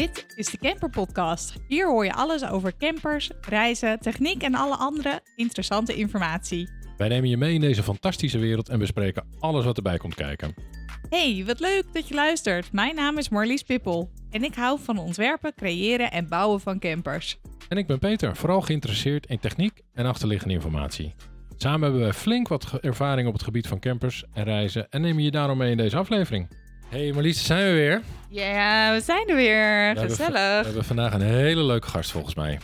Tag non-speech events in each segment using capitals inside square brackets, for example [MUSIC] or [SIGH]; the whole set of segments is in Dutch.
Dit is de Camper Podcast. Hier hoor je alles over campers, reizen, techniek en alle andere interessante informatie. Wij nemen je mee in deze fantastische wereld en bespreken alles wat erbij komt kijken. Hey, wat leuk dat je luistert. Mijn naam is Marlies Pippel en ik hou van ontwerpen, creëren en bouwen van campers. En ik ben Peter, vooral geïnteresseerd in techniek en achterliggende informatie. Samen hebben we flink wat ervaring op het gebied van campers en reizen en nemen je daarom mee in deze aflevering. Hey Marlies, zijn we weer. Ja, we zijn er weer. We hebben Gezellig. We hebben vandaag een hele leuke gast volgens mij.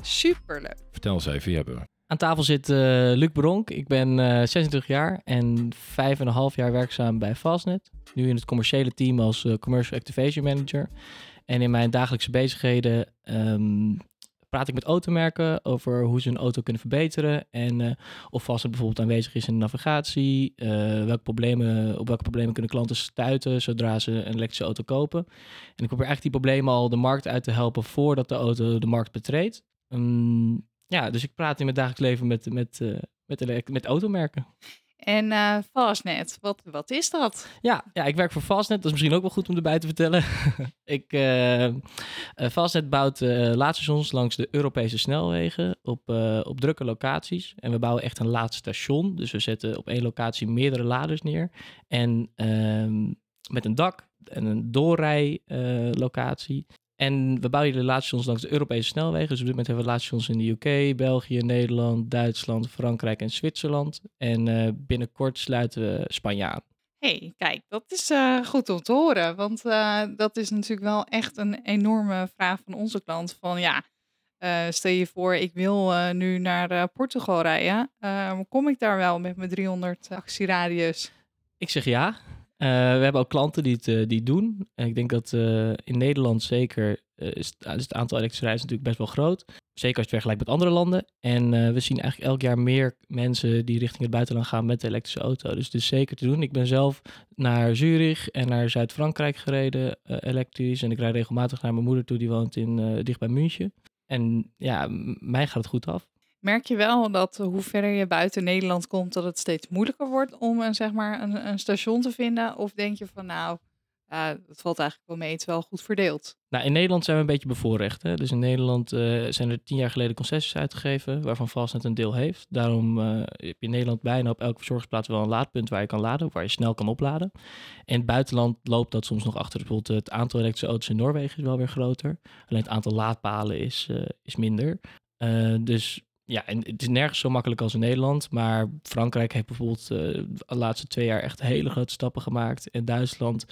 Superleuk. Vertel eens even, wie hebben we? Aan tafel zit eh, Luc Bronk. Ik ben eh 26 jaar en vijf en een half jaar werkzaam bij Fastnet. Nu in het commerciële team als eh, Commercial Activation Manager. En in mijn dagelijkse bezigheden ehm, praat ik met automerken over hoe ze hun auto kunnen verbeteren. En eh, of Fastnet bijvoorbeeld aanwezig is in de navigatie. eh, welke problemen, op welke problemen kunnen klanten stuiten zodra ze een elektrische auto kopen. En ik probeer eigenlijk die problemen al de markt uit te helpen voordat de auto de markt betreedt. Ehm, ja, dus ik praat in mijn dagelijks leven met, met, eh, met, met automerken. En eh Fastnet, wat, wat is dat? Ja, ja, ik werk voor Fastnet. Dat is misschien ook wel goed om erbij te vertellen. [LAUGHS] ik, eh, eh, Fastnet bouwt eh laadstations langs de Europese snelwegen op, op drukke locaties. En we bouwen echt een laadstation. Dus we zetten op één locatie meerdere laders neer. En ehm, met een dak en een doorrijlocatie. En we bouwen de laadstations langs de Europese snelwegen. Dus op dit moment hebben we laadstations in de UK, België, Nederland, Duitsland, Frankrijk en Zwitserland. En eh, binnenkort sluiten we Spanje aan. hey, kijk, dat is eh, goed om te horen. Want eh, dat is natuurlijk wel echt een enorme vraag van onze klant. Van ja, stel je voor, ik wil nu naar Portugal rijden. Kom ik daar wel met mijn 300 actieradius? Ik zeg ja. Eh, we hebben ook klanten die het, eh, die doen. En ik denk dat eh, in Nederland zeker is, het, is het aantal elektrische rijders natuurlijk best wel groot. Zeker als je het vergelijkt met andere landen. En we zien eigenlijk elk jaar meer mensen die richting het buitenland gaan met de elektrische auto. Dus het is zeker te doen. Ik ben zelf naar Zurich en naar Zuid-Frankrijk gereden elektrisch. En ik rijd regelmatig naar mijn moeder toe, die woont in, dicht bij München. En ja, mij gaat het goed af. Merk je wel dat hoe verder je buiten Nederland komt, dat het steeds moeilijker wordt om een, zeg maar, een, een station te vinden? Of denk je van nou, ja, het valt eigenlijk wel mee, het is wel goed verdeeld? Nou, in Nederland zijn we een beetje bevoorrecht. Hè? Dus in Nederland eh, zijn er tien jaar geleden concessies uitgegeven, waarvan Fastnet een deel heeft. Daarom eh, heb je in Nederland bijna op elke verzorgingsplaats wel een laadpunt waar je kan laden, waar je snel kan opladen. In het buitenland loopt dat soms nog achter. Bijvoorbeeld het aantal elektrische auto's in Noorwegen is wel weer groter. Alleen het aantal laadpalen is, eh, is minder. Dus ja, en het is nergens zo makkelijk als in Nederland. Maar Frankrijk heeft bijvoorbeeld eh, de laatste twee jaar echt hele grote stappen gemaakt. En Duitsland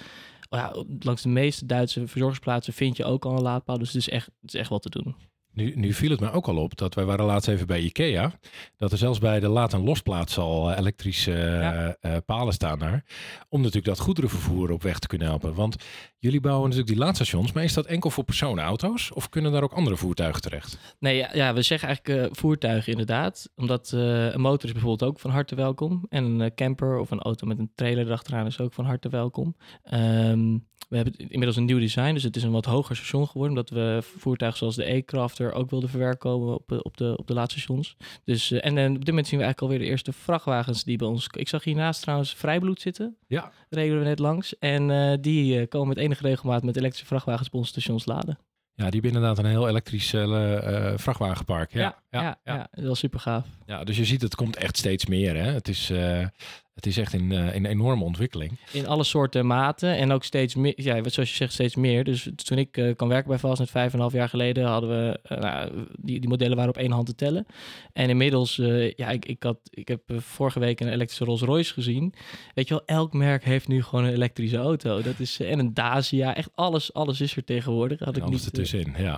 Oh ja, langs de meeste Duitse verzorgingsplaatsen vind je ook al een laadpaal. Dus het is echt, het is echt wat te doen. Nu, nu viel het mij ook al op dat wij waren laatst even bij Ikea. Dat er zelfs bij de laad- en losplaats al eh, elektrische Ja. eh, palen staan daar. Om natuurlijk dat goederenvervoer op weg te kunnen helpen. Want jullie bouwen natuurlijk die laadstations. Maar is dat enkel voor personenauto's? Of kunnen daar ook andere voertuigen terecht? Nee, ja, ja, we zeggen eigenlijk eh, voertuigen inderdaad. Omdat eh, een motor is bijvoorbeeld ook van harte welkom. En een eh, camper of een auto met een trailer erachteraan is ook van harte welkom. Ehm, we hebben inmiddels een nieuw design, dus het is een wat hoger station geworden. Omdat we voertuigen zoals de E-Crafter ook wilden verwerken op, op, de, op de laadstations. Dus, en op dit moment zien we eigenlijk alweer de eerste vrachtwagens die bij ons... Ik zag hiernaast trouwens Vrijbloed zitten. Ja. Reden we net langs. En eh, die eh, komen met enige regelmaat met elektrische vrachtwagens op onze stations laden. Ja, die hebben inderdaad een heel elektrisch eh, vrachtwagenpark. Ja, ja, ja, ja. dat is wel super gaaf. Ja, dus je ziet, het komt echt steeds meer. Hè? Het, is, eh, het is echt in, eh, in enorme ontwikkeling. In alle soorten maten en ook steeds meer, ja, zoals je zegt, steeds meer. Dus toen ik eh, kan werken bij Fastnet vijf en een half jaar geleden, hadden we, eh, nou, die, die modellen waren op één hand te tellen. En inmiddels, ja, ik, ik, had, ik heb vorige week een elektrische Rolls Royce gezien. Weet je wel, elk merk heeft nu gewoon een elektrische auto. Dat is, en een Dacia, echt alles, alles is er tegenwoordig. Had ik Alles niet,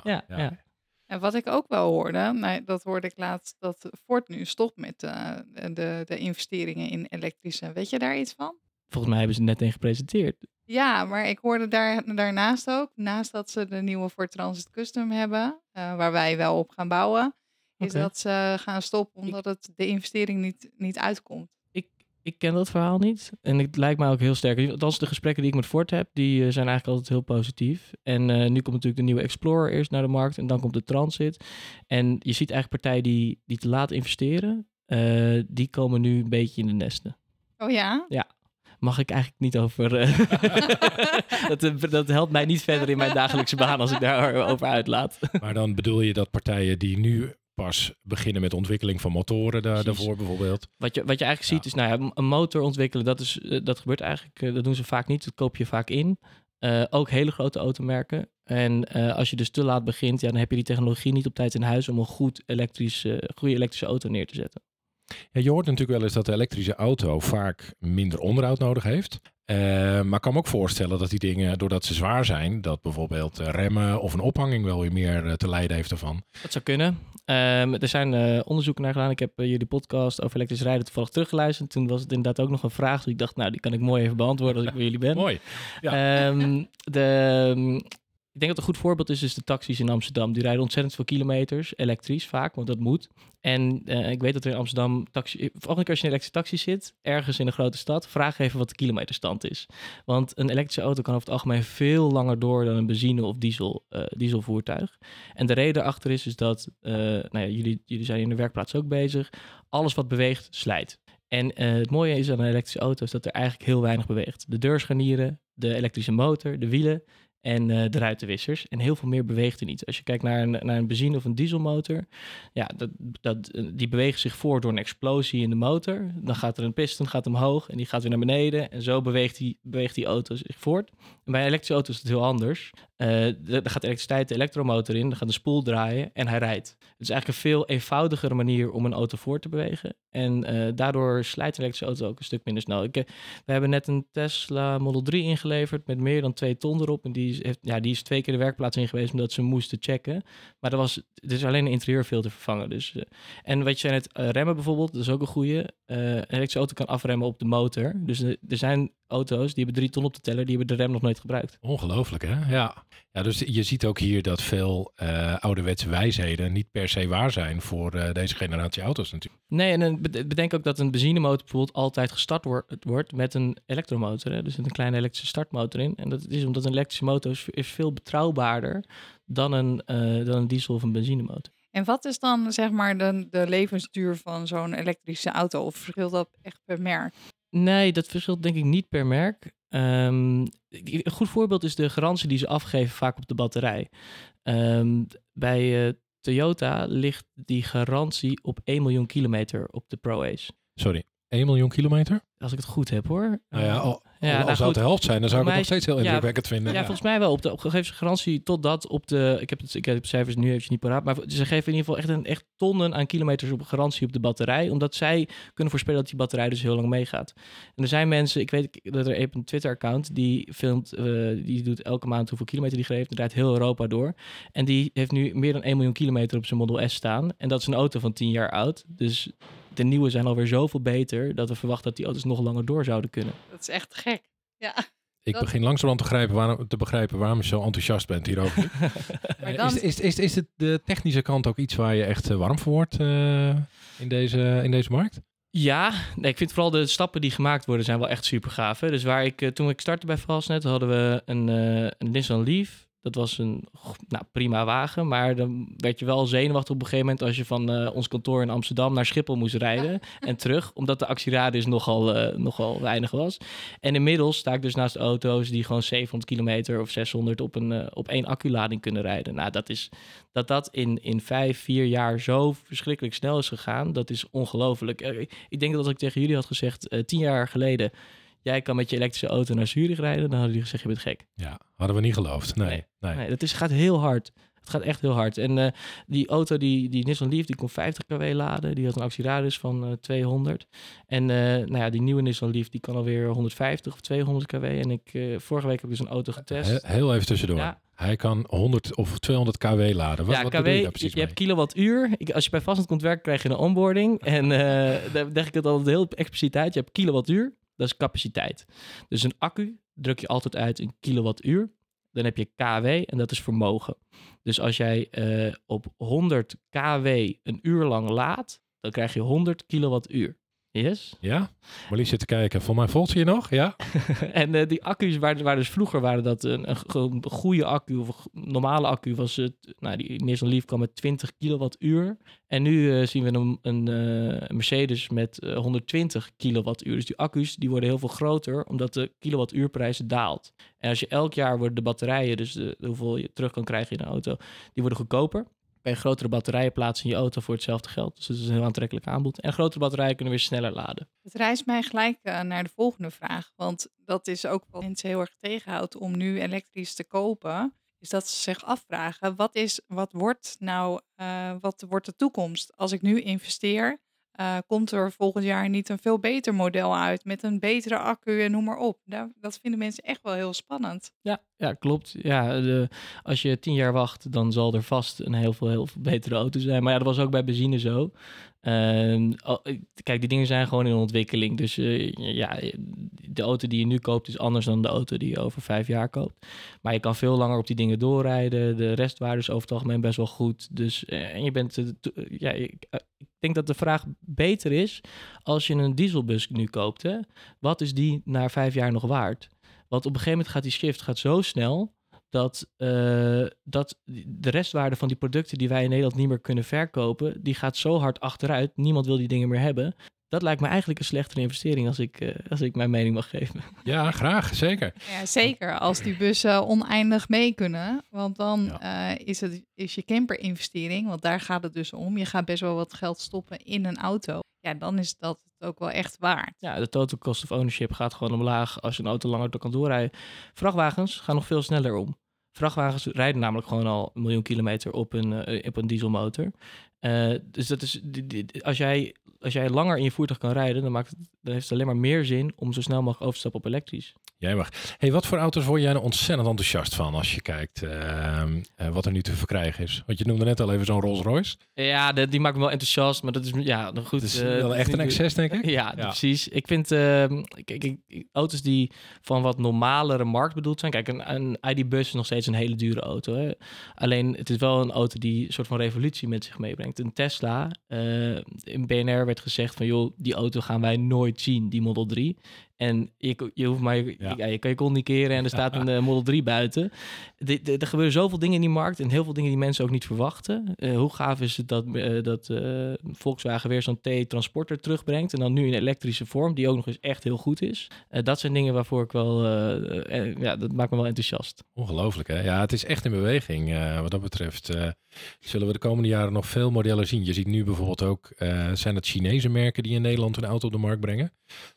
ja, ja. En wat ik ook wel hoorde, nou, dat hoorde ik laatst, dat Ford nu stopt met eh, de, de investeringen in elektrische. Weet je daar iets van? Volgens mij hebben ze net een gepresenteerd. Ja, maar ik hoorde daar, daarnaast ook, naast dat ze de nieuwe Ford Transit Custom hebben, eh, waar wij wel op gaan bouwen, is Oké. dat ze gaan stoppen omdat het de investering niet, niet uitkomt. Ik ken dat verhaal niet. En het lijkt mij ook heel sterk. Althans, de gesprekken die ik met Ford heb, die eh, zijn eigenlijk altijd heel positief. En eh, nu komt natuurlijk de nieuwe Explorer eerst naar de markt. En dan komt de Transit. En je ziet eigenlijk partijen die, die te laat investeren, eh, die komen nu een beetje in de nesten. Oh ja? mag ik eigenlijk niet over. eh, [LAUGHS] dat, dat helpt mij niet verder in mijn dagelijkse baan als ik daarover uitlaat. Maar dan bedoel je dat partijen die nu pas beginnen met ontwikkeling van motoren daar, daarvoor bijvoorbeeld. Wat je, wat je eigenlijk ziet is, nou ja, een motor ontwikkelen, dat, is, eh, dat gebeurt eigenlijk, eh, dat doen ze vaak niet. Dat koop je vaak in. Eh, ook hele grote automerken. En als je dus te laat begint, ja, dan heb je die technologie niet op tijd in huis om een goed elektrisch, eh, goede elektrische auto neer te zetten. Ja, je hoort natuurlijk wel eens dat de elektrische auto vaak minder onderhoud nodig heeft. Eh, maar ik kan me ook voorstellen dat die dingen, doordat ze zwaar zijn, dat bijvoorbeeld eh, remmen of een ophanging wel weer meer eh, te lijden heeft ervan. Dat zou kunnen. Ehm, er zijn onderzoeken naar gedaan. Ik heb jullie podcast over elektrisch rijden toevallig teruggeluisterd. Toen was het inderdaad ook nog een vraag. Dus ik dacht, nou, die kan ik mooi even beantwoorden als ik bij jullie ben. [LAUGHS] Mooi. Ja. Ehm, de, ik denk dat een goed voorbeeld is, is de taxis in Amsterdam. Die rijden ontzettend veel kilometers, elektrisch vaak, want dat moet. En eh, ik weet dat er in Amsterdam, taxi, eh, volgende keer als je in een elektrische taxi zit, ergens in een grote stad, vraag even wat de kilometerstand is. Want een elektrische auto kan over het algemeen veel langer door dan een benzine- of diesel, eh, dieselvoertuig. En de reden erachter is, is dat, nou ja, jullie, jullie zijn in de werkplaats ook bezig, alles wat beweegt, slijt. En het mooie is aan een elektrische auto is dat er eigenlijk heel weinig beweegt. De deurscharnieren, de elektrische motor, de wielen en eh, de ruitenwissers. En heel veel meer beweegt er niet. Als je kijkt naar een, naar een benzine- of een dieselmotor, ja, dat, dat, eh, die bewegen zich voor door een explosie in de motor. Dan gaat er een piston gaat omhoog en die gaat weer naar beneden. En zo beweegt die, beweegt die auto zich voort. En bij elektrische auto is het heel anders. Eh er er gaat elektriciteit de elektromotor in, dan gaat de spoel draaien en hij rijdt. Het is eigenlijk een veel eenvoudigere manier om een auto voor te bewegen. En eh, daardoor slijt een elektrische auto ook een stuk minder snel. Eh, we hebben net een Tesla Model 3 ingeleverd met meer dan 2 ton erop. En die ja, die is twee keer de werkplaats in geweest omdat ze moesten checken. Maar er was, er is alleen een interieurfilter vervangen. Dus, eh, en wat je zei eh, remmen bijvoorbeeld, dat is ook een goede. een elektrische auto kan afremmen op de motor. Dus eh, er zijn auto's die hebben drie ton op de teller, die hebben de rem nog nooit gebruikt. Ongelooflijk, hè? Ja. ja, dus je ziet ook hier dat veel eh, ouderwetse wijsheden niet per se waar zijn voor eh, deze generatie auto's natuurlijk. Nee, en bedenk ook dat een benzinemotor bijvoorbeeld altijd gestart wordt, wordt met een elektromotor. Hè? Dus met een kleine elektrische startmotor in. En dat is omdat een elektrische motor is, is veel betrouwbaarder dan een, eh, dan een diesel of een benzinemotor. En wat is dan zeg maar de, de levensduur van zo'n elektrische auto? Of verschilt dat echt per merk? Nee, dat verschilt denk ik niet per merk. Ehm, een goed voorbeeld is de garantie die ze afgeven vaak op de batterij. Ehm, bij eh, Toyota ligt die garantie op 1 miljoen kilometer op de Pro Ace. Sorry, 1 miljoen kilometer? Als ik het goed heb hoor. Nou ja, al, Ja, al, nou zou het de helft zijn, dan zou ik het nog steeds heel ja, indrukwekkend vinden. Ja, volgens mij wel. Op de op gegeven ze garantie totdat op de... Ik heb, het, ik heb de cijfers nu eventjes niet paraat. Maar ze geven in ieder geval echt, een, echt tonnen aan kilometers op garantie op de batterij. Omdat zij kunnen voorspellen dat die batterij dus heel lang meegaat. En er zijn mensen... Ik weet dat er een Twitter-account die filmt... eh, die doet elke maand hoeveel kilometer die geeft. Die draait heel Europa door. En die heeft nu meer dan 1 miljoen kilometer op zijn Model S staan. En dat is een auto van 10 jaar oud. Dus de nieuwe zijn alweer zoveel beter... dat we verwachten dat die auto's nog langer door zouden kunnen. Dat is echt gek. Ja. Ik dat- begin langzamerhand te begrijpen, waarom, te begrijpen waarom je zo enthousiast bent hierover. [LAUGHS] Maar Eh, dan- Is, is, is, is het de technische kant ook iets waar je echt eh, warm voor wordt eh, in, deze, in deze markt? Ja, nee, ik vind vooral de stappen die gemaakt worden zijn wel echt super gaaf. Hè? Dus waar ik, toen ik startte bij Fastnet, hadden we een, eh, een Nissan Leaf. Dat was een nou, prima wagen, maar dan werd je wel zenuwachtig op een gegeven moment als je van eh, ons kantoor in Amsterdam naar Schiphol moest rijden [LAUGHS] en terug, omdat de actieradius nogal, eh, nogal weinig was. En inmiddels sta ik dus naast auto's die gewoon 700 kilometer of 600 op, een, eh, op één acculading kunnen rijden. Nou, dat is dat dat in, in vijf, vier jaar zo verschrikkelijk snel is gegaan, dat is ongelooflijk. Ik- denk dat als ik tegen jullie had gezegd, tien jaar geleden, jij kan met je elektrische auto naar Zurich rijden, dan hadden jullie gezegd, je bent gek. Ja, hadden we niet geloofd. Nee, nee. Nee. Nee, dat is, gaat heel hard. Het gaat echt heel hard. En eh, die auto, die, die Nissan Leaf, die kon 50 kW laden. Die had een actieradius van eh 200. En eh, nou ja, die nieuwe Nissan Leaf, die kan alweer 150 of 200 kW. En ik, eh, vorige week heb ik dus een auto getest. He- heel even tussendoor. Ja. Hij kan 100 of 200 kW laden. Wat, ja, wat KW, je je, daar precies je hebt kilowattuur. Ik, als je bij Fastnet komt werken, krijg je een onboarding. En eh [LAUGHS] daar leg ik het altijd heel expliciet uit. Je hebt kilowattuur, dat is capaciteit. Dus een accu druk je altijd uit in kilowattuur. Dan heb je kW en dat is vermogen. Dus als jij eh, op 100 kW een uur lang laat, dan krijg je 100 kilowattuur. Yes. Ja? Marlies zit te kijken. Voor mij volgt ze je nog? Ja? [LAUGHS] en eh, die accu's, waar, waar dus vroeger waren dat een, een, go- een goede accu of een normale accu was het, nou die Nissan Leaf kwam met 20 kilowattuur. En nu eh, zien we een, een eh, Mercedes met eh, 120 kilowattuur. Dus die accu's die worden heel veel groter omdat de kilowattuurprijs daalt. En als je elk jaar worden de batterijen, dus de, de hoeveel je terug kan krijgen in een auto, die worden goedkoper. Kan je grotere batterijen plaatsen in je auto voor hetzelfde geld. Dus dat is een heel aantrekkelijk aanbod. En grotere batterijen kunnen weer sneller laden. Het reist mij gelijk eh, naar de volgende vraag. Want dat is ook wat mensen heel erg tegenhoudt om nu elektrisch te kopen. Is dat ze zich afvragen, wat, is, wat wordt nou, eh, wat wordt de toekomst? Als ik nu investeer, eh, komt er volgend jaar niet een veel beter model uit met een betere accu en noem maar op. Dat vinden mensen echt wel heel spannend. Ja, ja klopt. Ja, de, als je tien jaar wacht, dan zal er vast een heel veel, heel veel betere auto zijn. Maar ja, dat was ook bij benzine zo. Ehm, kijk, die dingen zijn gewoon in ontwikkeling. Dus eh, ja, de auto die je nu koopt is anders dan de auto die je over vijf jaar koopt. Maar je kan veel langer op die dingen doorrijden. De restwaarde is over het algemeen best wel goed. Dus eh, en je bent, eh, ja, ik, ik denk dat de vraag beter is als je een dieselbus nu koopt. Hè? Wat is die na vijf jaar nog waard? Want op een gegeven moment gaat die shift gaat zo snel dat, eh, dat de restwaarde van die producten die wij in Nederland niet meer kunnen verkopen, die gaat zo hard achteruit. Niemand wil die dingen meer hebben. Dat lijkt me eigenlijk een slechtere investering als ik, eh, als ik mijn mening mag geven. [LAUGHS] Ja, graag. Zeker. Ja, zeker. Als die bussen oneindig mee kunnen. Want dan Ja. eh, is, het, is je camper-investering, want daar gaat het dus om. Je gaat best wel wat geld stoppen in een auto. Ja, dan is dat het ook wel echt waard. Ja, de total cost of ownership gaat gewoon omlaag als je een auto langer kan doorrijden. Vrachtwagens gaan nog veel sneller om. Vrachtwagens rijden namelijk gewoon al een miljoen kilometer op een, eh, op een dieselmotor. Eh, dus dat is, als, jij, als jij langer in je voertuig kan rijden, dan, maakt het, dan heeft het alleen maar meer zin om zo snel mogelijk over te stappen op elektrisch. Jij mag. Hey, wat voor auto's word jij nou ontzettend enthousiast van als je kijkt ehm, eh, wat er nu te verkrijgen is? Want je noemde net al even zo'n Rolls Royce. Ja, de- die maakt me wel enthousiast, maar dat is ja, nog goed. Is eh, wel echt een excess, denk ik. Ja, Ja. precies. Ik vind ehm, kijk, ik- ik- auto's die van wat normalere markt bedoeld zijn. Kijk, een, een ID-bus is nog steeds een hele dure auto. Hè? Alleen het is wel een auto die een soort van revolutie met zich meebrengt. Een Tesla, eh, in BNR werd gezegd van joh, die auto gaan wij nooit zien, die Model 3. En je, je hoeft maar, je, Ja. je kan je kont niet keren en er staat een [LAUGHS] eh, Model 3 buiten. De- de- er gebeuren zoveel dingen in die markt en heel veel dingen die mensen ook niet verwachten. Eh, hoe gaaf is het dat, eh, dat Volkswagen weer zo'n T-transporter terugbrengt en dan nu in elektrische vorm, die ook nog eens echt heel goed is. Dat zijn dingen waarvoor ik wel, ja, dat maakt me wel enthousiast. Ongelooflijk, hè? Ja, het is echt in beweging. wat dat betreft zullen we de komende jaren nog veel modellen zien. Je ziet nu bijvoorbeeld ook, zijn het Chinese merken die in Nederland een auto op de markt brengen?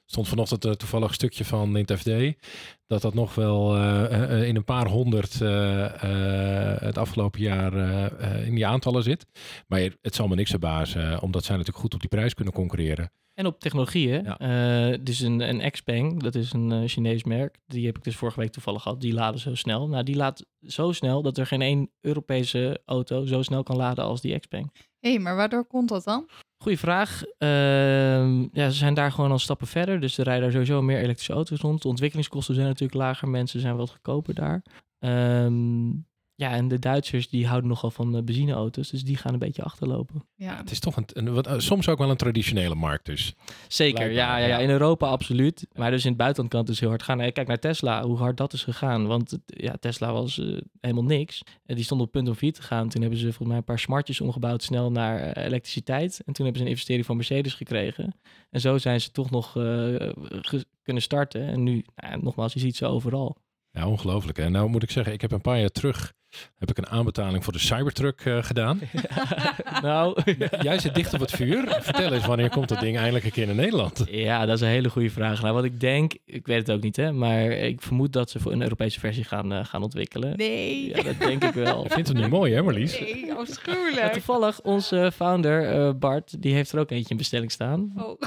stond vanochtend eh, toevallig een stukje van in het FD, dat dat nog wel eh, eh, in een paar honderd eh, eh, het afgelopen jaar eh, eh, in die aantallen zit. Maar het zal me niks verbazen, eh, omdat zij natuurlijk goed op die prijs kunnen concurreren. En op technologie, hè? Ja. Eh, dus een, een Xpeng, dat is een eh, Chinees merk. Die heb ik dus vorige week toevallig gehad. Die laden zo snel. Nou, die laat zo snel dat er geen één Europese auto zo snel kan laden als die Xpeng. Hé, hey, maar waardoor komt dat dan? Goeie vraag. Ehm, ja, ze zijn daar gewoon al stappen verder. Dus er rijden sowieso meer elektrische auto's rond. De ontwikkelingskosten zijn natuurlijk lager. Mensen zijn wat goedkoper daar. Ehm, ja, en de Duitsers die houden nogal van eh, benzineauto's. Dus die gaan een beetje achterlopen. Ja, Het is toch een, een wat, eh, soms ook wel een traditionele markt dus. Zeker, ja, ja, ja, in Europa absoluut. Maar dus in het buitenland kan het dus heel hard gaan. Eh, Kijk naar Tesla, hoe hard dat is gegaan. Want ja, Tesla was eh, helemaal niks. En die stond op punt om failliet te gaan. Toen hebben ze volgens mij een paar smartjes omgebouwd snel naar elektriciteit. En toen hebben ze een investering van Mercedes gekregen. En zo zijn ze toch nog eh, kunnen starten. En nu, nou, nogmaals, je ziet ze overal. Ja, ongelooflijk. En nou moet ik zeggen, ik heb een paar jaar terug heb ik een aanbetaling voor de Cybertruck eh, gedaan. [LAUGHS] nou, Jij zit dicht op het vuur. Vertel eens, wanneer komt dat ding eindelijk een keer in Nederland? ja, dat is een hele goede vraag. Nou, wat ik denk, ik weet het ook niet, hè. Maar ik vermoed dat ze voor een Europese versie gaan, eh, gaan ontwikkelen. nee. Ja, dat denk ik wel. [LAUGHS] Je vindt het nu mooi, hè Marlies? Nee, Ja, afschuwelijk. toevallig, onze founder eh, Bart, die heeft er ook eentje in bestelling staan. Oh.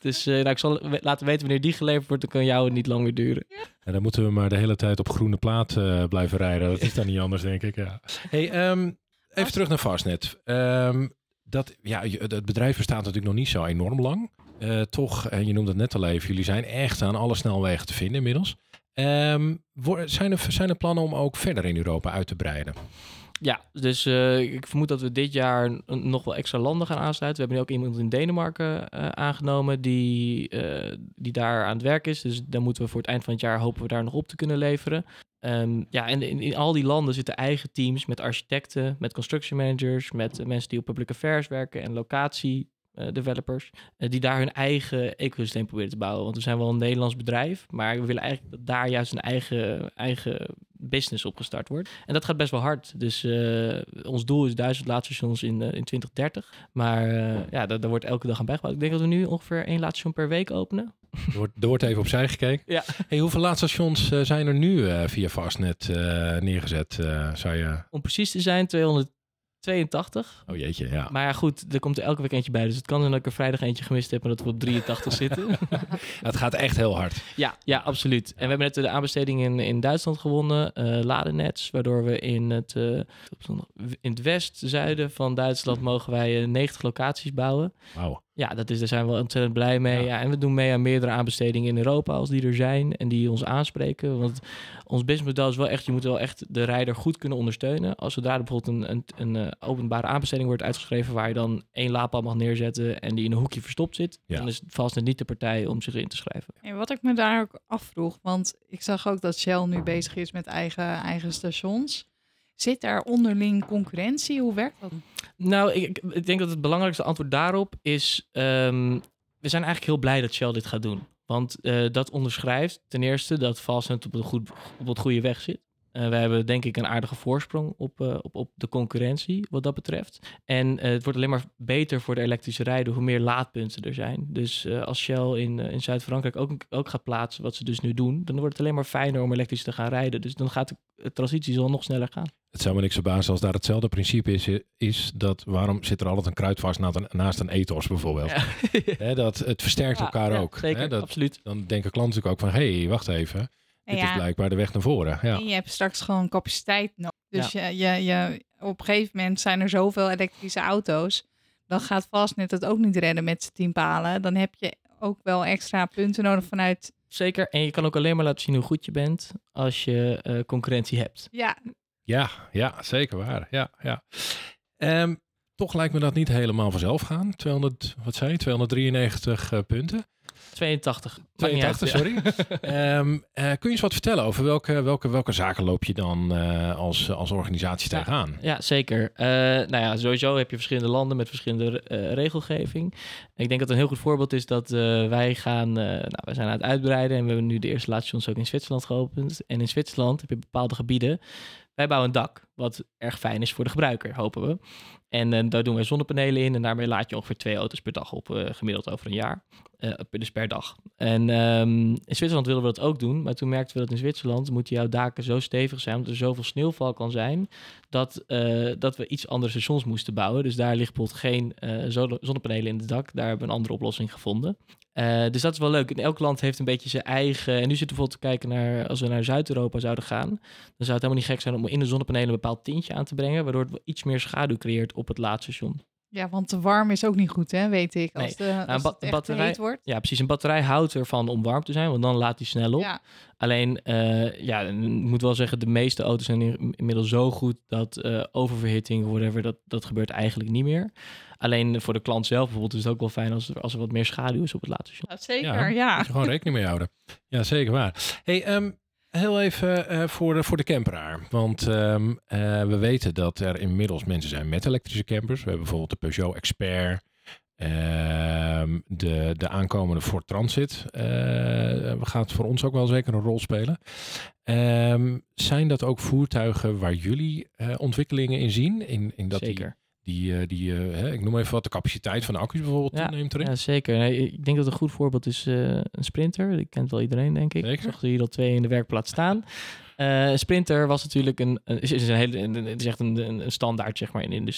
Dus eh, nou, ik zal laten weten wanneer die geleverd wordt, dan kan jou het niet lang meer duren. En dan moeten we maar de hele tijd op groene plaat eh, blijven rijden. Dat is dan niet anders, denk ik. Ja. Hey, ehm, even terug naar Fastnet. Ehm, dat, ja, het bedrijf bestaat natuurlijk nog niet zo enorm lang. Eh, toch, en je noemde het net al even, jullie zijn echt aan alle snelwegen te vinden inmiddels. Ehm, zijn, er, zijn er plannen om ook verder in Europa uit te breiden? Ja, dus uh, ik vermoed dat we dit jaar nog wel extra landen gaan aansluiten. We hebben nu ook iemand in Denemarken uh, aangenomen die, uh, die daar aan het werk is. Dus dan moeten we voor het eind van het jaar hopen we daar nog op te kunnen leveren. Um, ja, en in, in, al die landen zitten eigen teams met architecten, met construction managers, met mensen die op public affairs werken en locatie uh, developers, uh, die daar hun eigen ecosysteem proberen te bouwen. Want we zijn wel een Nederlands bedrijf, maar we willen eigenlijk dat daar juist een eigen, eigen business opgestart wordt. En dat gaat best wel hard. Dus uh, ons doel is duizend laadstations in, in 2030. Maar ja, daar, daar, wordt elke dag aan bijgebouwd. Ik denk dat we nu ongeveer één laadstation per week openen. Er wordt, er wordt even opzij gekeken. Ja. Hey, hoeveel laadstations zijn er nu via Fastnet neergezet, zou je... Om precies te zijn, 200 82. Oh jeetje, ja. Maar ja, goed, er komt er elke week eentje bij. Dus het kan zijn dat ik er vrijdag eentje gemist heb en dat we op 83 [LAUGHS] zitten. het gaat echt heel hard. Ja, ja absoluut. En we hebben net de aanbesteding in, in Duitsland gewonnen. Uh, Ladenets, waardoor we in het, uh, in het west, zuiden van Duitsland mogen wij 90 locaties bouwen. Ja, dat is, daar zijn we ontzettend blij mee. Ja. en we doen mee aan meerdere aanbestedingen in Europa als die er zijn en die ons aanspreken. Want ons businessmodel is wel echt, je moet wel echt de rijder goed kunnen ondersteunen. Als zodra er bijvoorbeeld een, een, een, eh, openbare aanbesteding wordt uitgeschreven waar je dan één laadpaal mag neerzetten en die in een hoekje verstopt zit, ja. dan is het vast niet de partij om zich in te schrijven. En wat ik me daar ook afvroeg, want ik zag ook dat Shell nu bezig is met eigen, eigen stations. Zit er onderling concurrentie? Hoe werkt dat? Nou, ik, ik denk dat het belangrijkste antwoord daarop is... Um, we zijn eigenlijk heel blij dat Shell dit gaat doen. Want uh, dat onderschrijft ten eerste dat Fastnet op, een goed, op het goede weg zit. Uh, we hebben denk ik een aardige voorsprong op, uh, op, op de concurrentie wat dat betreft. En uh, het wordt alleen maar beter voor de elektrische rijden hoe meer laadpunten er zijn. Dus als Shell in, in Zuid-Frankrijk ook, ook gaat plaatsen, wat ze dus nu doen, dan wordt het alleen maar fijner om elektrisch te gaan rijden. Dus dan gaat de transitie zal nog sneller gaan. Het zou me niks verbazen als daar hetzelfde principe is, is dat waarom zit er altijd een kruidvast naast een, naast een ethos bijvoorbeeld. Ja. [LAUGHS] dat, het versterkt ja, elkaar ja, ook. Zeker, dat, absoluut. Dan denken klanten natuurlijk ook van, hé, hey, wacht even. Dit is blijkbaar de weg naar voren. Ja. En je hebt straks gewoon capaciteit nodig. Dus je, je, je, op een gegeven moment zijn er zoveel elektrische auto's. Dan gaat Fastnet het ook niet redden met z'n tien palen. Dan heb je ook wel extra punten nodig vanuit... Zeker. En je kan ook alleen maar laten zien hoe goed je bent als je uh, concurrentie hebt. Ja. Ja, ja, zeker waar. Ja, ja. Um, toch lijkt me dat niet helemaal vanzelf gaan. 200, wat zei je? 293 uh, punten. 82. 82, sorry. um, [LAUGHS] uh, kun je eens wat vertellen over welke, welke, welke zaken loop je dan uh, als, als organisatie ja, tegenaan? Ja, zeker. Uh, nou ja, sowieso heb je verschillende landen met verschillende regelgeving. Ik denk dat een heel goed voorbeeld is dat wij gaan, nou, wij zijn aan het uitbreiden en we hebben nu de eerste laatste ook in Zwitserland geopend. En in Zwitserland heb je bepaalde gebieden. Wij bouwen een dak, wat erg fijn is voor de gebruiker, hopen we. En uh, daar doen wij zonnepanelen in en daarmee laat je ongeveer twee auto's per dag op, uh, gemiddeld over een jaar. Uh, dus per dag. En um, in Zwitserland willen we dat ook doen, maar toen merkten we dat in Zwitserland moeten jouw daken zo stevig zijn, omdat er zoveel sneeuwval kan zijn, dat, dat we iets andere stations moesten bouwen. Dus daar ligt bijvoorbeeld geen zonnepanelen in het dak. Daar hebben we een andere oplossing gevonden. Dus dat is wel leuk. En elk land heeft een beetje zijn eigen. En nu zitten we bijvoorbeeld te kijken naar. Als we naar Zuid-Europa zouden gaan. Dan zou het helemaal niet gek zijn om in de zonnepanelen bepaald tintje aan te brengen. Waardoor het iets meer schaduw creëert op het laadstation. Ja, want te warm is ook niet goed, hè, weet ik. Als, nee. de, als nou, het batterij wordt. Ja, precies. Een batterij houdt ervan om warm te zijn, want dan laat hij snel op. Ja. Alleen, uh, ja, ik moet wel zeggen, de meeste auto's zijn inmiddels zo goed dat uh, oververhitting, whatever, dat, dat gebeurt eigenlijk niet meer. Alleen voor de klant zelf bijvoorbeeld is het ook wel fijn als er, als er wat meer schaduw is op het laadstation. Ja, zeker, ja. ja. Moet je gewoon rekening mee houden. Ja, zeker waar. Hey, um, heel even uh, voor, de, voor de camperaar. Want um, uh, we weten dat er inmiddels mensen zijn met elektrische campers. We hebben bijvoorbeeld de Peugeot Expert. Um, de, de aankomende Ford Transit uh, gaat voor ons ook wel zeker een rol spelen. Um, zijn dat ook voertuigen waar jullie ontwikkelingen in zien? In, in dat zeker. Die, die, die uh, hè, ik noem even wat, de capaciteit van de accu's bijvoorbeeld ja, neemt erin. Ja, zeker. Nee, ik denk dat een goed voorbeeld is uh, een Sprinter. Die kent wel iedereen, denk ik. Zeker. Ik zag er hier al twee in de werkplaats staan. Uh, Sprinter was natuurlijk een, is, is een hele, een, is echt een, een standaard zeg maar in de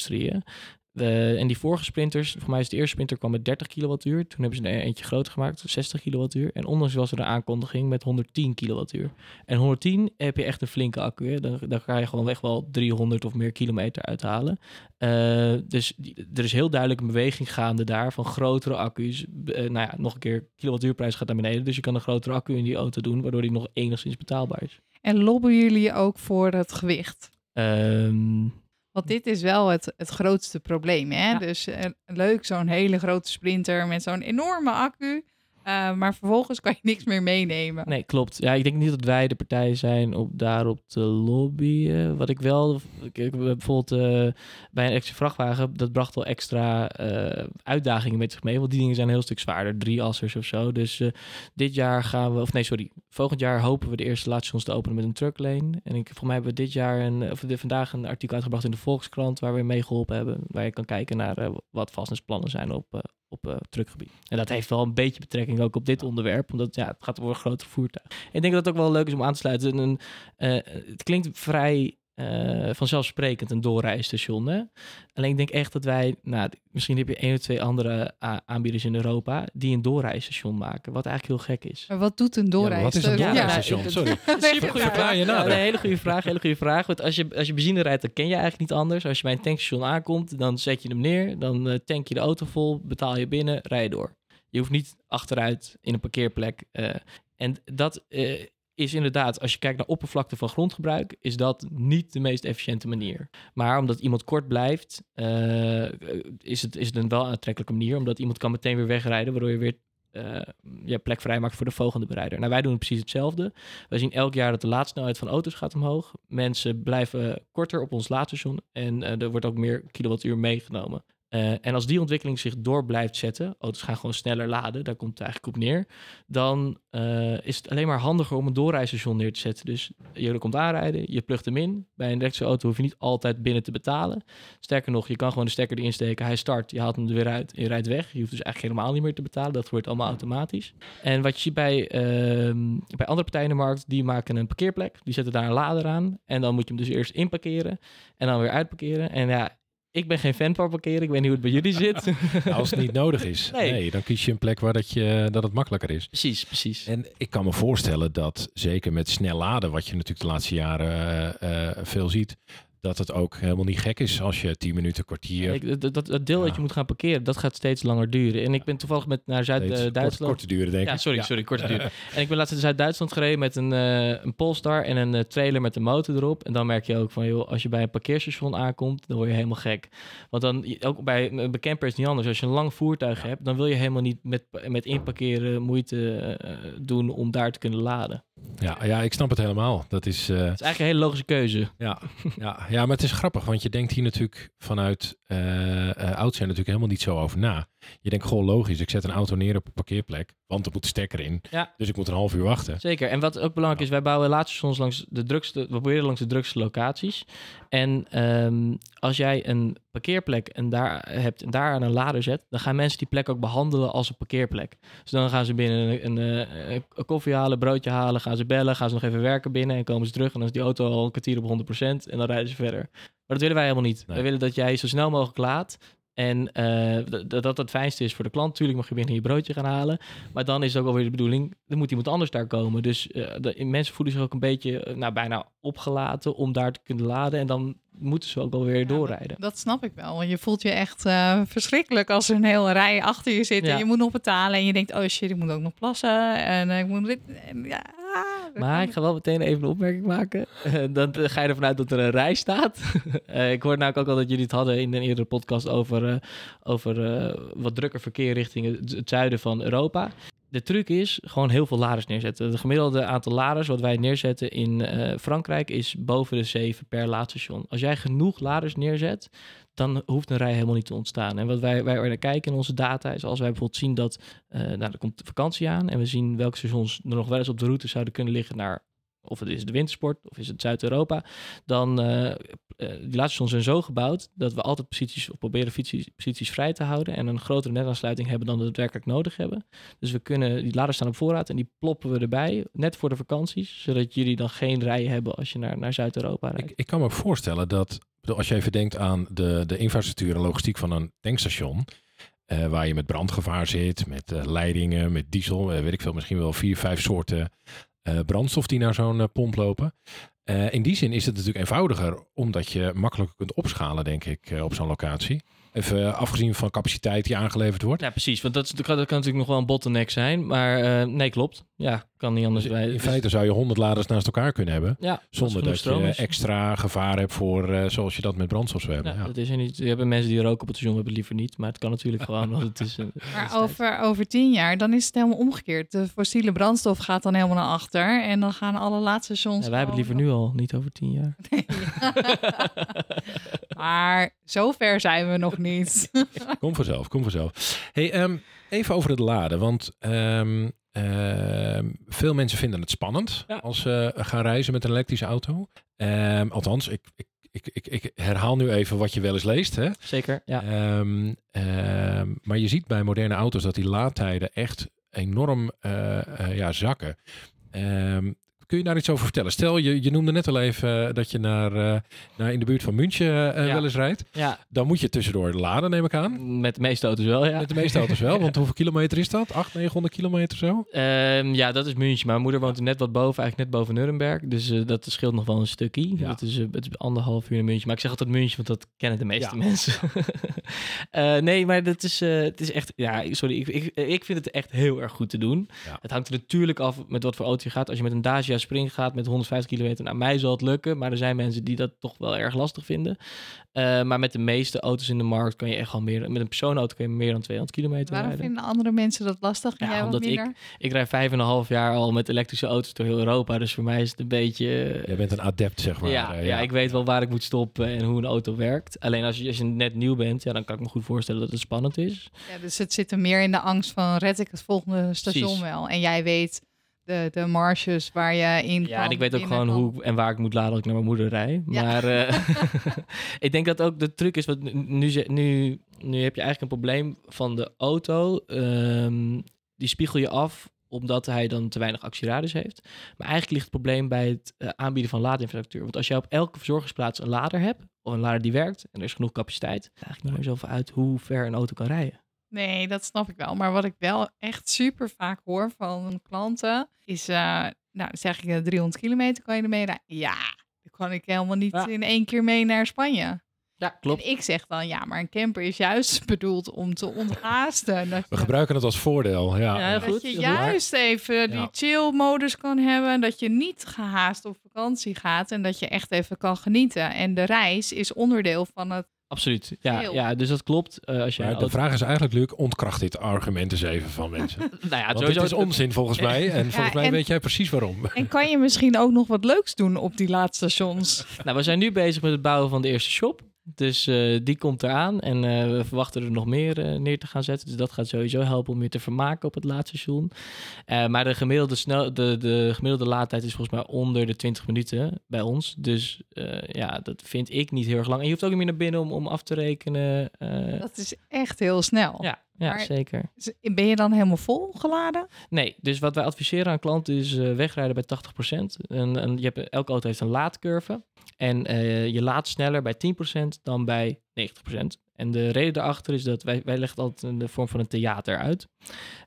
De, en die vorige sprinters, voor mij is de eerste sprinter kwam met 30 kilowattuur. Toen hebben ze er eentje groter gemaakt, 60 kilowattuur. En ondanks was er een aankondiging met 110 kilowattuur. En 110 heb je echt een flinke accu. Hè? Dan, dan ga je gewoon weg wel 300 of meer kilometer uithalen. Uh, dus die, er is heel duidelijk een beweging gaande daar van grotere accu's. Uh, nou ja, nog een keer, kilowattuurprijs gaat naar beneden. Dus je kan een grotere accu in die auto doen, waardoor die nog enigszins betaalbaar is. En lobben jullie ook voor het gewicht? Um, Want dit is wel het, het grootste probleem. Hè? Ja. Dus eh, leuk, zo'n hele grote sprinter met zo'n enorme accu. Eh, maar vervolgens kan je niks meer meenemen. Nee, klopt. Ja, ik denk niet dat wij de partij zijn om daarop te lobbyen. Wat ik wel, ik, bijvoorbeeld eh, bij een extra vrachtwagen, dat bracht wel extra eh, uitdagingen met zich mee. Want die dingen zijn een heel stuk zwaarder, drie assers of zo. Dus dit jaar gaan we, of nee, sorry, volgend jaar hopen we de eerste laadstations te openen met een trucklane. En ik, volgens mij hebben we dit jaar, een, of vandaag een artikel uitgebracht in de Volkskrant, waar we mee geholpen hebben. Waar je kan kijken naar wat vastnetsplannen zijn op, op eh, truckgebied. En dat heeft wel een beetje betrekking ook op dit onderwerp, omdat ja, het gaat over een groter voertuig. Ik denk dat het ook wel leuk is om aan te sluiten. Een, eh, het klinkt vrij eh, vanzelfsprekend, een doorrijstation. Hè? Alleen ik denk echt dat wij, nou, misschien heb je één of twee andere aanbieders in Europa die een doorrijstation maken, wat eigenlijk heel gek is. Maar wat doet een Ja, doorreis? wat is een Ja, doorrijstation? Sorry. Super [LAUGHS] Verklaar je Ja, nader. nee, hele goede vraag, hele goede vraag. Want als je, als je benzine rijdt, dan ken je eigenlijk niet anders. Als je bij een tankstation aankomt, dan zet je hem neer, dan eh, tank je de auto vol, betaal je binnen, rij je door. Je hoeft niet achteruit in een parkeerplek. eh, en dat eh, is inderdaad, als je kijkt naar oppervlakte van grondgebruik, is dat niet de meest efficiënte manier. Maar omdat iemand kort blijft, eh, is, het, is het een wel aantrekkelijke manier. Omdat iemand kan meteen weer wegrijden, waardoor je weer eh, je plek vrijmaakt voor de volgende bereider. Nou, wij doen precies hetzelfde. Wij zien elk jaar dat de laadsnelheid van auto's gaat omhoog. Mensen blijven korter op ons laadstation en eh, er wordt ook meer kilowattuur meegenomen. Eh, en als die ontwikkeling zich door blijft zetten, auto's gaan gewoon sneller laden, daar komt het eigenlijk op neer, dan eh, is het alleen maar handiger om een doorrijstation neer te zetten. Dus je komt aanrijden, je plugt hem in. Bij een elektrische auto hoef je niet altijd binnen te betalen. Sterker nog, je kan gewoon de stekker erin steken, hij start, je haalt hem er weer uit en je rijdt weg. Je hoeft dus eigenlijk helemaal niet meer te betalen, dat wordt allemaal automatisch. En wat je ziet bij, ehm, bij andere partijen in de markt, die maken een parkeerplek, die zetten daar een lader aan en dan moet je hem dus eerst inparkeren en dan weer uitparkeren. En ja, ik ben geen fan van parkeren, ik weet niet hoe het bij jullie zit. [LAUGHS] Als het niet nodig is. Nee. Nee. dan kies je een plek waar dat, je, dat het makkelijker is. precies, precies. En ik kan me voorstellen dat zeker met snel laden, wat je natuurlijk de laatste jaren eh, eh, veel ziet, dat het ook helemaal niet gek is als je 10 minuten, kwartier. Ik, dat, dat, dat deel dat je moet gaan parkeren, dat gaat steeds langer duren. En ik ben toevallig met naar Zuid-Duitsland. kort te duren, denk ik. Ja, sorry, sorry, korte duur. [LAUGHS] En ik ben laatst in Zuid-Duitsland gereden met een, eh een Polestar en een eh, trailer met een motor erop. En dan merk je ook van, joh, als je bij een parkeerstation aankomt, dan word je helemaal gek. Want dan, ook bij een camper is het niet anders. Als je een lang voertuig hebt, dan wil je helemaal niet met, met inparkeren moeite eh, doen om daar te kunnen laden. Ja, ja, ik snap het helemaal. Dat is, eh, Het is eigenlijk een hele logische keuze. ja, [LAUGHS] ja, ja, maar het is grappig, want je denkt hier natuurlijk vanuit eh oud zijn natuurlijk helemaal niet zo over na. Je denkt gewoon logisch, ik zet een auto neer op een parkeerplek, want er moet een stekker in. Ja. Dus ik moet een half uur wachten. Zeker. En wat ook belangrijk is, wij bouwen laadstations langs de drukste, we proberen langs de drukste locaties. En ehm, als jij een parkeerplek en daar hebt en daar aan een lader zet, dan gaan mensen die plek ook behandelen als een parkeerplek. Dus dan gaan ze binnen een, een, eh, een koffie halen, broodje halen, gaan ze bellen, gaan ze nog even werken binnen en komen ze terug en dan is die auto al een kwartier op 100% en dan rijden ze verder. Maar dat willen wij helemaal niet. Nee. Wij willen dat jij zo snel mogelijk laat. En eh, dat het fijnste is voor de klant. Tuurlijk mag je binnen je broodje gaan halen. Maar dan is het ook alweer de bedoeling, er moet iemand anders daar komen. Dus eh, de, mensen voelen zich ook een beetje, eh, nou bijna opgelaten om daar te kunnen laden. En dan moeten ze ook alweer Ja, doorrijden. Dat, dat snap ik wel. Want je voelt je echt verschrikkelijk als er een hele rij achter je zit. Ja. En je moet nog betalen. En je denkt, oh shit, ik moet ook nog plassen. En ik moet dit. En, ja, Maar kan ik ga wel meteen even een opmerking maken. Eh, dan ga je ervan uit dat er een rij staat. [LAUGHS] Eh, ik hoorde namelijk ook al dat jullie het hadden in een eerdere podcast over, eh, over wat drukker verkeer richting het, zuiden van Europa. De truc is gewoon heel veel laders neerzetten. Het gemiddelde aantal laders wat wij neerzetten in Frankrijk is boven de 7 per laadstation. Als jij genoeg laders neerzet, dan hoeft een rij helemaal niet te ontstaan. En wat wij, wij kijken in onze data is als wij bijvoorbeeld zien dat, eh nou, er komt vakantie aan en we zien welke stations er nog wel eens op de route zouden kunnen liggen naar of het is de wintersport of is het Zuid-Europa, dan uh, die laadstations zijn zo gebouwd dat we altijd posities of proberen posities, posities vrij te houden en een grotere netaansluiting hebben dan we daadwerkelijk nodig hebben. Dus we kunnen die laders staan op voorraad en die ploppen we erbij net voor de vakanties, zodat jullie dan geen rij hebben als je naar, naar Zuid-Europa rijdt. Ik, ik kan me voorstellen dat als je even denkt aan de, de infrastructuur en logistiek van een tankstation. Uh, waar je met brandgevaar zit, met leidingen, met diesel, weet ik veel, misschien wel vier, vijf soorten brandstof die naar zo'n uh, pomp lopen. Uh, in die zin is het natuurlijk eenvoudiger, omdat je makkelijker kunt opschalen, denk ik, op zo'n locatie. Even afgezien van capaciteit die aangeleverd wordt. Ja, precies. Want dat, dat, kan, natuurlijk nog wel een bottleneck zijn. Maar nee, klopt. Ja, kan niet anders. Dus in feite zou je honderd laders naast elkaar kunnen hebben. Ja, zonder dat je is. extra gevaar hebt voor uh, zoals je dat met brandstof zou hebben. Ja, ja. Dat is er niet. Je hebben mensen die roken op het station, we hebben liever niet. Maar het kan natuurlijk gewoon. Want het is, uh, maar over, over tien jaar, dan is het helemaal omgekeerd. De fossiele brandstof gaat dan helemaal naar achter. En dan gaan alle laatste stations. Ja, wij hebben het liever nu al, niet over tien jaar. [LAUGHS] Nee. [LAUGHS] maar zover zijn we nog niet. kom vanzelf, kom vanzelf. Hey, um, even over het laden. Want um, uh, veel mensen vinden het spannend ja. als ze gaan reizen met een elektrische auto. Um, althans, ik, ik, ik, ik, herhaal nu even wat je wel eens leest. Hè? Zeker, ja. maar je ziet bij moderne auto's dat die laadtijden echt enorm uh, uh, ja, zakken. Kun je daar iets over vertellen? Stel, je, je noemde net al even eh, dat je naar, uh, naar in de buurt van München uh, ja. wel eens rijdt. Ja. Dan moet je tussendoor laden, neem ik aan. Met de meeste auto's wel, ja. Met de meeste auto's wel, [LAUGHS] want hoeveel kilometer is dat? 800, 900 kilometer zo? Um, ja, dat is München. Mijn moeder woont er net wat boven, eigenlijk net boven Nuremberg. Dus dat scheelt nog wel een stukje. Ja. Dat is, het is anderhalf uur in München. Maar ik zeg altijd München, want dat kennen de meeste ja. mensen. [LAUGHS] nee, maar dat is, het is echt... Ja, sorry, ik, ik, ik vind het echt heel erg goed te doen. Het hangt er natuurlijk af met wat voor auto je gaat. Als je met een Dacia Spring gaat met 150 kilometer. Nou, mij zal het lukken, maar er zijn mensen die dat toch wel erg lastig vinden. Uh, maar met de meeste auto's in de markt kan je echt al meer... Met een persoonauto kun je meer dan 200 kilometer Waarom rijden. vinden andere mensen dat lastig en ja, jij omdat ik, ik rij vijf en een half jaar al met elektrische auto's door heel Europa. Dus voor mij is het een beetje... Je bent een adept, zeg maar. Ja, ja, ja. ik weet wel waar ik moet stoppen en hoe een auto werkt. Alleen als je, als je net nieuw bent, ja, dan kan ik me goed voorstellen dat het spannend is. Ja, dus het zit er meer in de angst van red ik het volgende station Precies. wel. En jij weet de, de marges waar je in Ja, en ik weet ook gewoon hoe en waar ik moet laden als ik naar mijn moeder rij. Ja. Maar uh, [LAUGHS] [LAUGHS] ik denk dat ook de truc is, wat nu, nu, nu heb je eigenlijk een probleem van de auto. Um, die spiegel je af omdat hij dan te weinig actieradius heeft. Maar eigenlijk ligt het probleem bij het uh, aanbieden van laadinfrastructuur. Want als je op elke verzorgingsplaats een lader hebt, of een lader die werkt, en er is genoeg capaciteit, eigenlijk niet meer zoveel uit hoe ver een auto kan rijden. Nee, dat snap ik wel. Maar wat ik wel echt super vaak hoor van klanten is, uh, nou zeg ik 300 kilometer kan je ermee rijden. Ja, dan kan ik helemaal niet ja. in één keer mee naar Spanje. Ja, klopt. En ik zeg dan, ja, maar een camper is juist [LAUGHS] bedoeld om te onthaasten. We gebruiken het als voordeel, ja. ja goed, dat je juist even die chill-modus kan hebben. Dat je niet gehaast op vakantie gaat en dat je echt even kan genieten. En de reis is onderdeel van het Absoluut. Ja, ja, dus dat klopt. Uh, als je maar de vraag is eigenlijk, Luc, ontkracht dit argument eens even van mensen. [LAUGHS] nou ja, Want dit is onzin volgens mij. [LAUGHS] En volgens mij en, weet jij precies waarom. En kan je misschien ook nog wat leuks doen op die laatste stations? nou, we zijn nu bezig met het bouwen van de eerste shop. Dus uh, die komt eraan en uh, we verwachten er nog meer uh, neer te gaan zetten. Dus dat gaat sowieso helpen om je te vermaken op het laatste station. maar de gemiddelde, snel, de, de gemiddelde laadtijd is volgens mij onder de 20 minuten bij ons. Dus ja, dat vind ik niet heel erg lang. En je hoeft ook niet meer naar binnen om, om af te rekenen. dat is echt heel snel. Ja, ja, maar zeker. Ben je dan helemaal vol geladen? Nee, dus wat wij adviseren aan klanten is uh, wegrijden bij 80%. En, en je hebt, elke auto heeft een laadcurve. En uh, je laat sneller bij 10% dan bij 90%. En de reden daarachter is dat wij, wij leggen altijd in de vorm van een theater uit.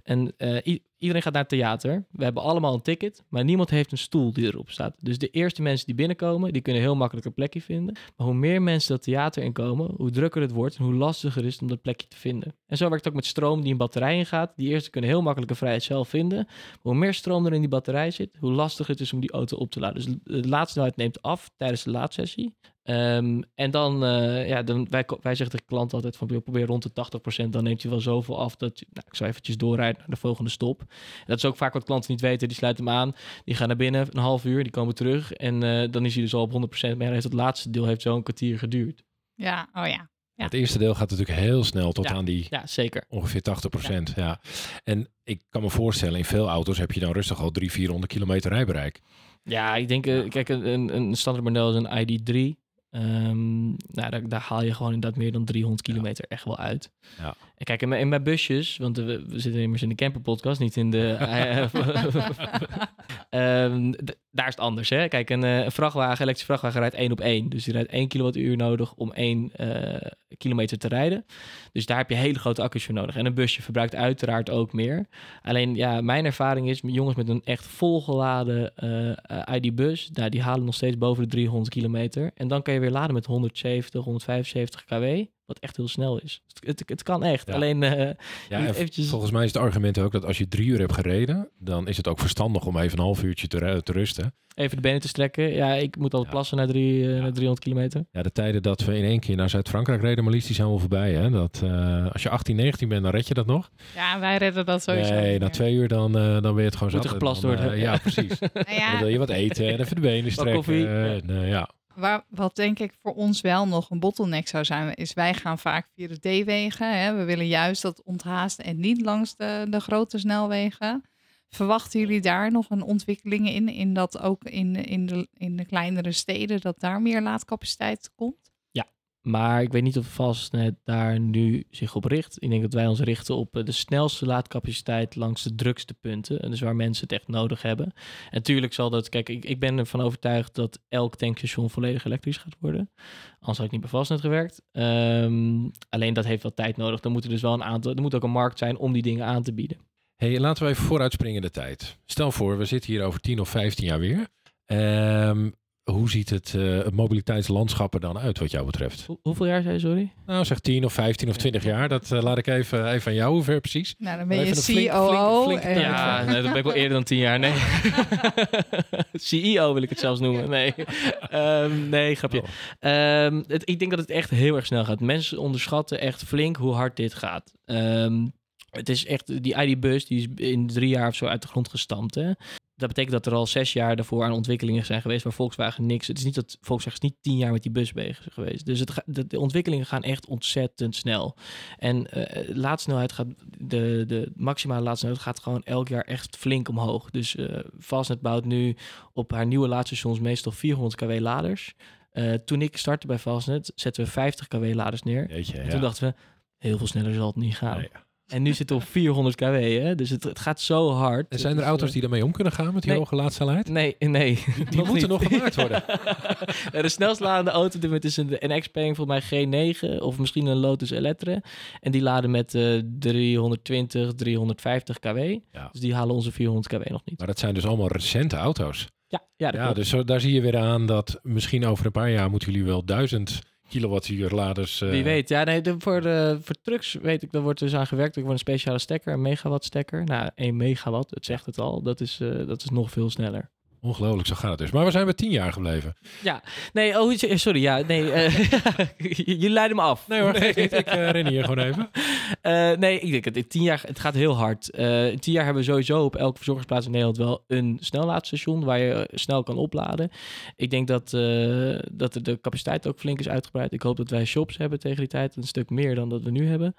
En uh, iedereen gaat naar het theater. We hebben allemaal een ticket, maar niemand heeft een stoel die erop staat. Dus de eerste mensen die binnenkomen, die kunnen heel makkelijk een plekje vinden. Maar hoe meer mensen dat theater inkomen, hoe drukker het wordt en hoe lastiger is om dat plekje te vinden. En zo werkt het ook met stroom die in batterijen gaat. Die eerste kunnen heel makkelijk een vrijheid zelf vinden. Maar hoe meer stroom er in die batterij zit, hoe lastiger het is om die auto op te laden. Dus de laadsnelheid neemt af tijdens de laadsessie. Um, en dan, uh, ja, dan wij, wij zeggen de klant altijd van probeer rond de 80%, dan neemt je wel zoveel af dat je, nou, ik zou eventjes doorrijden naar de volgende stop. En dat is ook vaak wat klanten niet weten, die sluiten hem aan, die gaan naar binnen een half uur, die komen terug en uh, dan is hij dus al op 100%, maar heeft het laatste deel heeft zo een kwartier geduurd. Ja, oh ja. Ja. Het eerste deel gaat natuurlijk heel snel tot ja, aan die ja, zeker. ongeveer 80%. Ja. ja. En ik kan me voorstellen, in veel auto's heb je dan rustig al 300, 400 kilometer rijbereik. Ja, ik denk, uh, kijk, een, een standaard model is een ID3. Um, nou, daar, daar, haal je gewoon inderdaad meer dan 300 kilometer ja. echt wel uit. Ja. Kijk, in mijn, in mijn busjes, want we, we, zitten immers in de camperpodcast, niet in de... [LAUGHS] [LAUGHS] um, daar is het anders, hè. Kijk, een, uh, een vrachtwagen, elektrische vrachtwagen rijdt één op één. Dus die rijdt 1 kilowattuur nodig om 1 uh, kilometer te rijden. Dus daar heb je hele grote accu's voor nodig. En een busje verbruikt uiteraard ook meer. Alleen, ja, mijn ervaring is, jongens met een echt volgeladen uh, ID-bus, nou, die halen nog steeds boven de 300 kilometer. En dan kan je weer laden met 170, 175 kW. Wat echt heel snel is. Het, het, het kan echt. Ja. Alleen eh, Ja, en eventjes... volgens mij is het argument ook dat als je drie uur hebt gereden, dan is het ook verstandig om even een half uurtje te, ru- te rusten. even de benen te strekken. Ja, ik moet altijd Ja. plassen naar, drie, eh, Ja. naar 300 kilometer. Ja, de tijden dat we in één keer naar Zuid-Frankrijk reden, maar liefst die zijn wel voorbij. Hè? Dat, eh, als je 18, 19 bent, dan red je dat nog. Ja, wij redden dat sowieso. nee, na meer. twee uur dan, eh, dan ben je het gewoon En geplast eh, worden. ja, precies. [LAUGHS] Nou dan wil je wat eten en even de benen strekken. koffie. Eh, nee, ja. Wat denk ik voor ons wel nog een bottleneck zou zijn, is wij gaan vaak via de D-wegen. We willen juist dat onthaasten en niet langs de, de grote snelwegen. Verwachten jullie daar nog een ontwikkelingen in? In dat ook in, in, de, in de kleinere steden, dat daar meer laadcapaciteit komt? Maar ik weet niet of Fastnet daar nu zich op richt. Ik denk dat wij ons richten op eh, de snelste laadcapaciteit langs de drukste punten. En dus waar mensen het echt nodig hebben. En natuurlijk zal dat... Kijk, ik, ik ben ervan overtuigd dat elk tankstation volledig elektrisch gaat worden. Anders had ik niet bij Fastnet gewerkt. Ehm, alleen dat heeft wel tijd nodig. Dan moet er dus wel een aantal... Er moet ook een markt zijn om die dingen aan te bieden. Hey, laten we even vooruitspringen in de tijd. Stel voor, we zitten hier over 10 of 15 jaar weer. Ehm, hoe ziet het, eh, het mobiliteitslandschap er dan uit wat jou betreft? Hoe- hoeveel jaar zei je, sorry? Nou, zeg 10 of 15 of 20 jaar. Dat eh, laat ik even, even aan jou. Hoe ver precies? Nou, dan ben je COO. flink- flink tijd. Ja, nee, dat ben ik wel eerder dan tien jaar. Nee. [LAUGHS] CEO wil ik het zelfs noemen. Nee, Ehm, nee grapje. Oh. Ehm, het, ik denk dat het echt heel erg snel gaat. Mensen onderschatten echt flink hoe hard dit gaat. Ehm, het is echt, die ID-bus die is in drie jaar of zo uit de grond gestampt. Hè? Dat betekent dat er al zes jaar daarvoor aan ontwikkelingen zijn geweest waar Volkswagen niks. Het is niet dat Volkswagen is niet tien jaar met die bus bezig is geweest. Dus het de, de ontwikkelingen gaan echt ontzettend snel. En eh laadsnelheid gaat, de, de maximale laadsnelheid gaat gewoon elk jaar echt flink omhoog. Dus eh Fastnet bouwt nu op haar nieuwe laadstations meestal 400 kW laders. Eh, toen ik startte bij Fastnet zetten we 50 kW laders neer. Jeetje, En ja. toen dachten we, heel veel sneller zal het niet gaan. Nee. En nu we op 400 kW, hè? dus het, het gaat zo hard. En zijn er Dus, auto's eh, die daarmee om kunnen gaan met die nee. hoge laadsnelheid? Nee, nee. Die [LAUGHS] moeten niet. nog gemaakt worden. [LAUGHS] De snelst ladende auto op dit moment is een NX-Peng, volgens mij G9 of misschien een Lotus Elettre. En die laden met eh 320, 350 kW. Ja. Dus die halen onze 400 kW nog niet. Maar dat zijn dus allemaal recente auto's. Ja, ja, dat Ja, dus zo, daar zie je weer aan dat misschien over een paar jaar moeten jullie wel duizend kilowattuur laders... eh, Wie weet. Ja, nee, de, voor, de, voor trucks weet ik, daar wordt dus aan gewerkt. Er wordt een speciale stekker, een megawatt stekker. Nou, 1 megawatt, het zegt het al. Dat is, eh, dat is nog veel sneller. Ongelooflijk, zo gaat het dus. Maar we zijn bij tien jaar gebleven. Nee, oh, sorry, ja, nee. eh, [LAUGHS] Jullie leiden me af. Nee hoor, niet. Ik uh, [LAUGHS] ren hier gewoon even. Eh, nee, ik denk het. In tien jaar, het gaat heel hard. Eh, in tien jaar hebben we sowieso op elke verzorgingsplaats in Nederland wel een snellaadstation waar je eh, snel kan opladen. Ik denk dat, eh, dat de capaciteit ook flink is uitgebreid. Ik hoop dat wij shops hebben tegen die tijd, een stuk meer dan dat we nu hebben.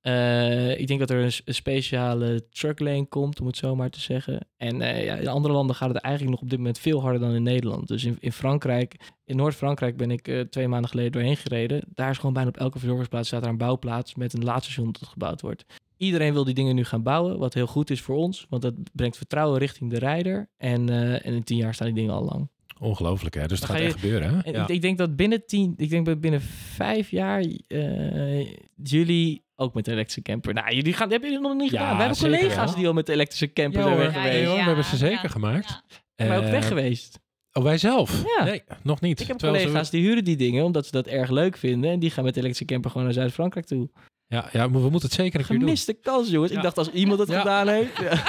Eh, ik denk dat er een, een speciale trucklane komt, om het zo maar te zeggen. En eh, ja, in andere landen gaat het eigenlijk nog op dit moment veel harder dan in Nederland. Dus in, in Frankrijk, in Noord-Frankrijk ben ik eh, twee maanden geleden doorheen gereden. Daar is gewoon bijna op elke verzorgingsplaats staat er een bouwplaats met een laadstation dat gebouwd wordt. Iedereen wil die dingen nu gaan bouwen, wat heel goed is voor ons, want dat brengt vertrouwen richting de rijder. En, en in tien jaar staan die dingen al lang. Ongelooflijk hè, dus het gaat ga echt gebeuren hè? Ja. ik, ik denk dat binnen tien, ik denk dat binnen vijf jaar jullie ook met de elektrische camper. Nou, jullie gaan, hebben jullie nog niet Ja, gedaan. We hebben collega's wel. die al met de elektrische camper zijn weg geweest. we hebben ze zeker ja, gemaakt. ja. Maar ook weg Eh, geweest. Oh, wij zelf? Ja. Nee, nog niet. Ik heb Terwijl collega's die huren die dingen omdat ze dat erg leuk vinden. En die gaan met de elektrische camper gewoon naar Zuid-Frankrijk toe. Ja, ja, maar we moeten het zeker een keer doen. Gemiste kans, jongens. Ja. Ik dacht als iemand het Ja. gedaan heeft. Ja.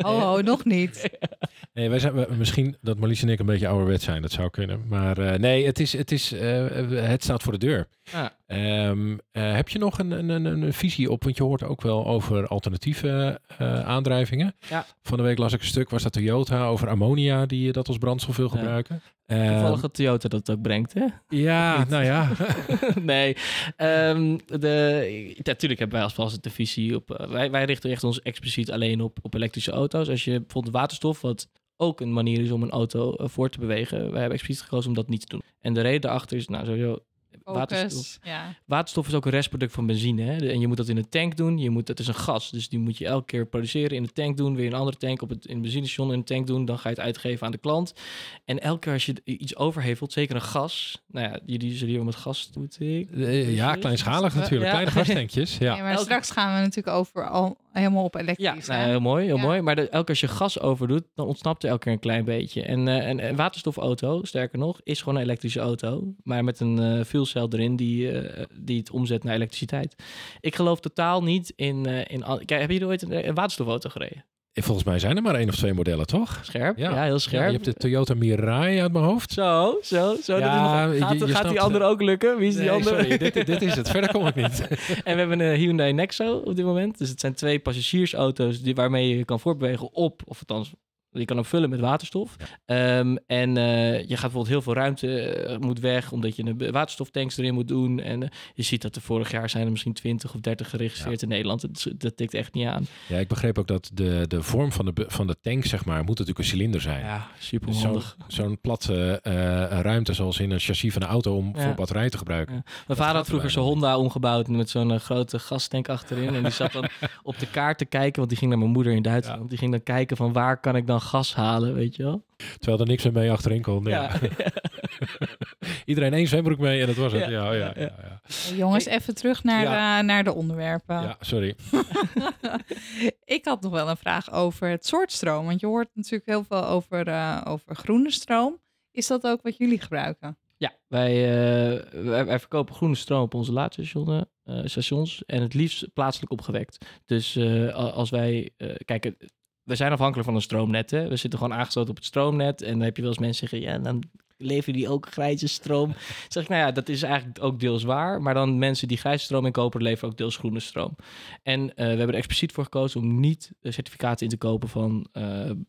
[LAUGHS] Oh, oh, nog niet. [LAUGHS] Nee, wij zijn we- misschien dat Marlies en ik een beetje ouderwet zijn, dat zou kunnen. Maar eh, nee, het, is, het, is, eh, het staat voor de deur. Ja. Ehm, eh, heb je nog een, een, een, een visie op? Want je hoort ook wel over alternatieve eh, aandrijvingen. Ja. Van de week las ik een stuk, was dat Toyota, over ammonia, die eh, dat als brandstof wil Ja. gebruiken. Ehm, Toevallig dat Toyota dat ook brengt, hè? ja, nou ja. [LAUGHS] nee. Ehm, de, natuurlijk hebben wij als vast de visie op... wij, wij richten echt ons expliciet alleen op, op elektrische auto's. Als je bijvoorbeeld waterstof, wat ook een manier is om een auto voor te bewegen. Wij hebben expliciet gekozen om dat niet te doen. En de reden daarachter is, nou sowieso... Waterstof. Ja. waterstof is ook een restproduct van benzine. Hè? En je moet dat in een tank doen. Je moet, het is een gas, dus die moet je elke keer produceren in de tank doen. Weer in een andere tank op het in het benzinestation in een tank doen. Dan ga je het uitgeven aan de klant. En elke keer als je iets overhevelt, zeker een gas. Nou ja, jullie zullen hier om het gas doen. ik. Eh, ja, kleinschalig natuurlijk. Ja. Kleine [LAUGHS] gastankjes. Ja. Nee, maar Elke- straks gaan we natuurlijk over al helemaal op Ja, elektrisch. nou, hè? heel mooi, heel Ja. mooi. Maar de, elke keer als je gas overdoet, dan ontsnapt er elke keer een klein beetje. En eh, een, een waterstofauto, sterker nog, is gewoon een elektrische auto. Maar met een eh fuelcel erin die, eh, die het omzet naar elektriciteit. Ik geloof totaal niet in... in Kijk, hebben jullie ooit een, een waterstofauto gereden? Volgens mij zijn er maar één of twee modellen, toch? Scherp? Ja, Ja. heel Ja, scherp. je hebt de Toyota Mirai uit mijn hoofd. Zo, zo, zo. Ja, dat is nog- je- gaat je gaat die andere ook lukken? Wie is die andere? sorry, dit, dit is het. Verder kom ik niet. [LAUGHS] En we hebben een Hyundai Nexo op dit moment. Dus het zijn twee passagiersauto's die, waarmee je kan voortbewegen op, of althans, je kan hem vullen met waterstof. Ehm, en eh, je gaat bijvoorbeeld heel veel ruimte eh, moet weg, omdat je een waterstoftanks erin moet doen. En eh, je ziet dat er vorig jaar zijn er misschien 20 of 30 geregistreerd in Nederland. Dat, dat tikt echt niet aan. Ja, ik begreep ook dat de, de vorm van de, van de tank, zeg maar, moet natuurlijk een cilinder zijn. Ja, super Dus Zo'n handig. zo'n platte ruimte zoals in een chassis van een auto om Ja. voor batterij te gebruiken. Mijn vader had vroeger er zijn Honda omgebouwd met zo'n grote gastank achterin. En die zat dan [LAUGHS] op de kaart te kijken, want die ging naar mijn moeder in Duitsland. Die ging dan kijken van waar kan ik dan gas halen, weet je wel? Terwijl er niks meer mee achterin kon. Ja. [LAUGHS] Iedereen één zwembroek mee en dat was het. Ja, Ja, ja, ja. ja, ja, Jongens, even terug naar, Ja. eh, naar de onderwerpen. Ja, sorry. [LAUGHS] ik had nog wel een vraag over het soort stroom. Want je hoort natuurlijk heel veel over, eh, over groene stroom. Is dat ook wat jullie gebruiken? Ja, wij, eh, wij, wij verkopen groene stroom op onze laadstations eh, stations en het liefst plaatselijk opgewekt. Dus eh, als wij, eh kijk, het- we zijn afhankelijk van een stroomnet. We zitten gewoon aangesloten op het stroomnet en dan heb je wel eens mensen zeggen, ja, dan leveren die ook grijze stroom. [LAUGHS] Zeg ik, nou ja, dat is eigenlijk ook deels waar, maar dan mensen die grijze stroom inkopen, leveren ook deels groene stroom. En eh, we hebben er expliciet voor gekozen om niet eh, certificaten in te kopen van, eh,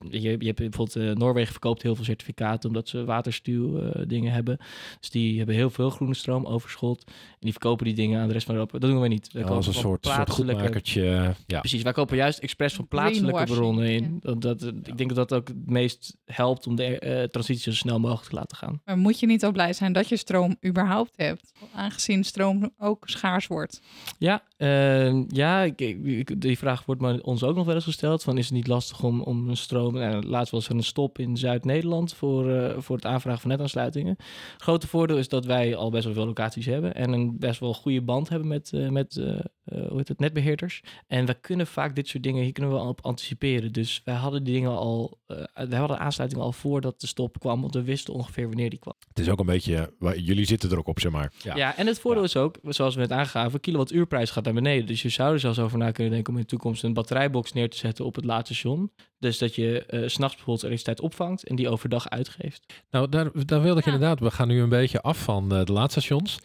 je, je hebt bijvoorbeeld, Noorwegen verkoopt heel veel certificaten omdat ze waterstuw eh, dingen hebben. Dus die hebben heel veel groene stroom overschot. En die verkopen die dingen aan de rest van Europa. Dat doen wij niet. Wij Als een soort, soort goedmakertje. Ja. Precies, wij kopen juist expres van plaatselijke bronnen in. Dat, dat, Ik denk dat dat ook het meest helpt om de eh, transitie zo snel mogelijk te laten gaan. Maar moet je niet ook blij zijn dat je stroom überhaupt hebt? Aangezien stroom ook schaars wordt. Ja, eh, ja ik, ik- ik- die vraag wordt me ons ook nog wel eens gesteld. Van is het niet lastig om, om een stroom... Nou, laatst was er een stop in Zuid-Nederland voor, eh, voor het aanvragen van netaansluitingen. Grote voordeel is dat wij al best wel veel locaties hebben... en een best wel goede band hebben met, eh, met eh, hoe heet het, netbeheerders. En we kunnen vaak dit soort dingen, hier kunnen we al op anticiperen. Dus wij hadden die dingen al... wij hadden de aansluiting al voordat de stop kwam... want we wisten ongeveer wanneer die kwam. Het is ook een beetje, jullie zitten er ook op, zeg maar. Ja. Ja, en het voordeel Ja. is ook, zoals we net aangaven, kilowattuurprijs gaat naar beneden. Dus je zou er zelfs over na kunnen denken om in de toekomst een batterijbox neer te zetten op het laadstation. Dus dat je eh, s s'nachts bijvoorbeeld elektriciteit opvangt en die overdag uitgeeft. Nou, daar, daar wilde ik Ja. inderdaad. We gaan nu een beetje af van eh, de laadstations.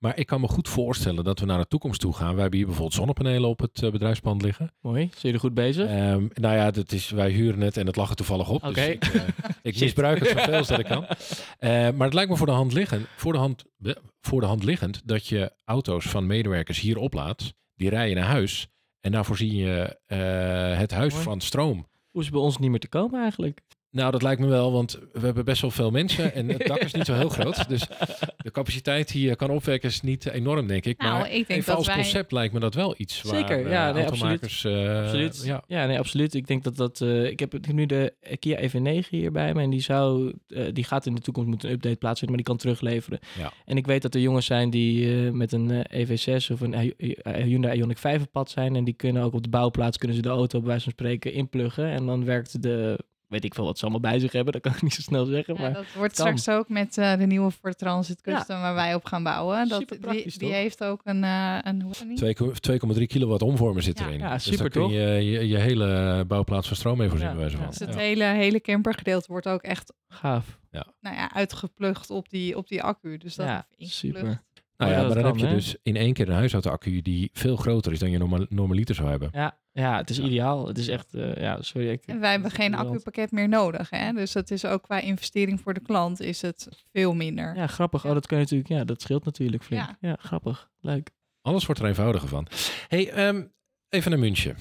Maar ik kan me goed voorstellen dat we naar de toekomst toe gaan. We hebben hier bijvoorbeeld zonnepanelen op het eh, bedrijfspand liggen. Mooi, zijn jullie goed bezig? Ehm, nou ja, dat is, wij huren het en het lag er toevallig op. Oké. Dus ik, eh, [LAUGHS] ik misbruik het zoveel als dat ik kan. Eh, maar het lijkt me voor de hand liggend, voor de hand, voor de hand liggend dat je auto's van medewerkers hier oplaat. Die rijden naar huis. En daarvoor zie je het huis Mooi. van stroom. Hoe is het bij ons niet meer te komen eigenlijk? Nou, dat lijkt me wel, want we hebben best wel veel mensen en het dak is niet zo heel groot. Dus [LAUGHS] de capaciteit die je kan opwekken is niet enorm, denk ik. Nou, maar ik denk even dat als wij- concept lijkt me dat wel iets waar Zeker, eh, ja, nee, automakers... eh, absoluut. Ja, Ja. nee, absoluut. Ik denk dat dat. eh, ik heb nu de Kia EV9 hier bij me. En die zou. eh, die gaat in de toekomst moeten een update plaatsvinden, maar die kan terugleveren. Ja. En ik weet dat er jongens zijn die eh, met een eh, EV6 of een Hy- eh, Hyundai Ioniq 5 op pad zijn. En die kunnen ook op de bouwplaats kunnen ze de auto bij wijze van spreken inpluggen. En dan werkt de. Weet ik veel wat ze allemaal bij zich hebben. Dat kan ik niet zo snel zeggen. Ja, Maar dat wordt kan. straks ook met eh, de nieuwe Ford Transit Custom waar wij op gaan bouwen. Dat, die, die heeft ook een... eh een hoe heet het niet? 2,3 kilowatt omvormer zit Ja. erin. Ja, dus super, daar kun je, je je hele bouwplaats van stroom mee voorzien, Ja, bij wijze ja. van. Dus het Ja. hele, hele campergedeelte wordt ook echt gaaf. nou ja, uitgeplucht op die, op die accu. Dus dat Ja, is super. ingeplucht. Nou ja, dat maar dan kan, heb je hè? dus in één keer een huisauto-accu die veel groter is dan je norma normaliter zou hebben. Ja, ja, het is Ja. ideaal. Het is echt. eh, ja, sorry. Ik, En wij hebben geen accupakket meer nodig. Hè? Dus dat is ook qua investering voor de klant is het veel minder. Ja, grappig. Oh, dat kan je natuurlijk. Ja, dat scheelt natuurlijk flink. Ja. Ja, grappig. Leuk. Alles wordt er eenvoudiger van. hey, ehm, even naar München.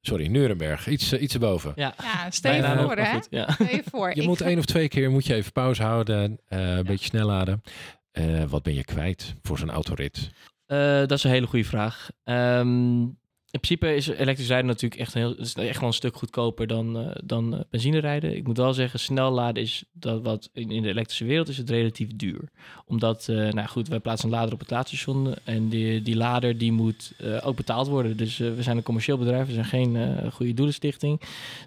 Sorry, Nuremberg. Iets, eh, iets erboven. Ja, Ja, stel je voor hè. goed, Ja. Stel je voor. Je ik moet ga- één of twee keer moet je even pauze houden. eh, een beetje snel laden. Eh, wat ben je kwijt voor zo'n autorit? Eh, dat is een hele goede vraag. Ehm, in principe is elektrisch rijden natuurlijk echt, een heel, is echt wel een stuk goedkoper dan, uh, dan uh, benzine rijden. Ik moet wel zeggen, snel laden is dat wat in, in de elektrische wereld is het relatief duur. Omdat, uh, nou goed, wij plaatsen een lader op het laadstation en die, die lader die moet ook betaald worden. Dus we zijn een commercieel bedrijf, we zijn geen goede doelenstichting.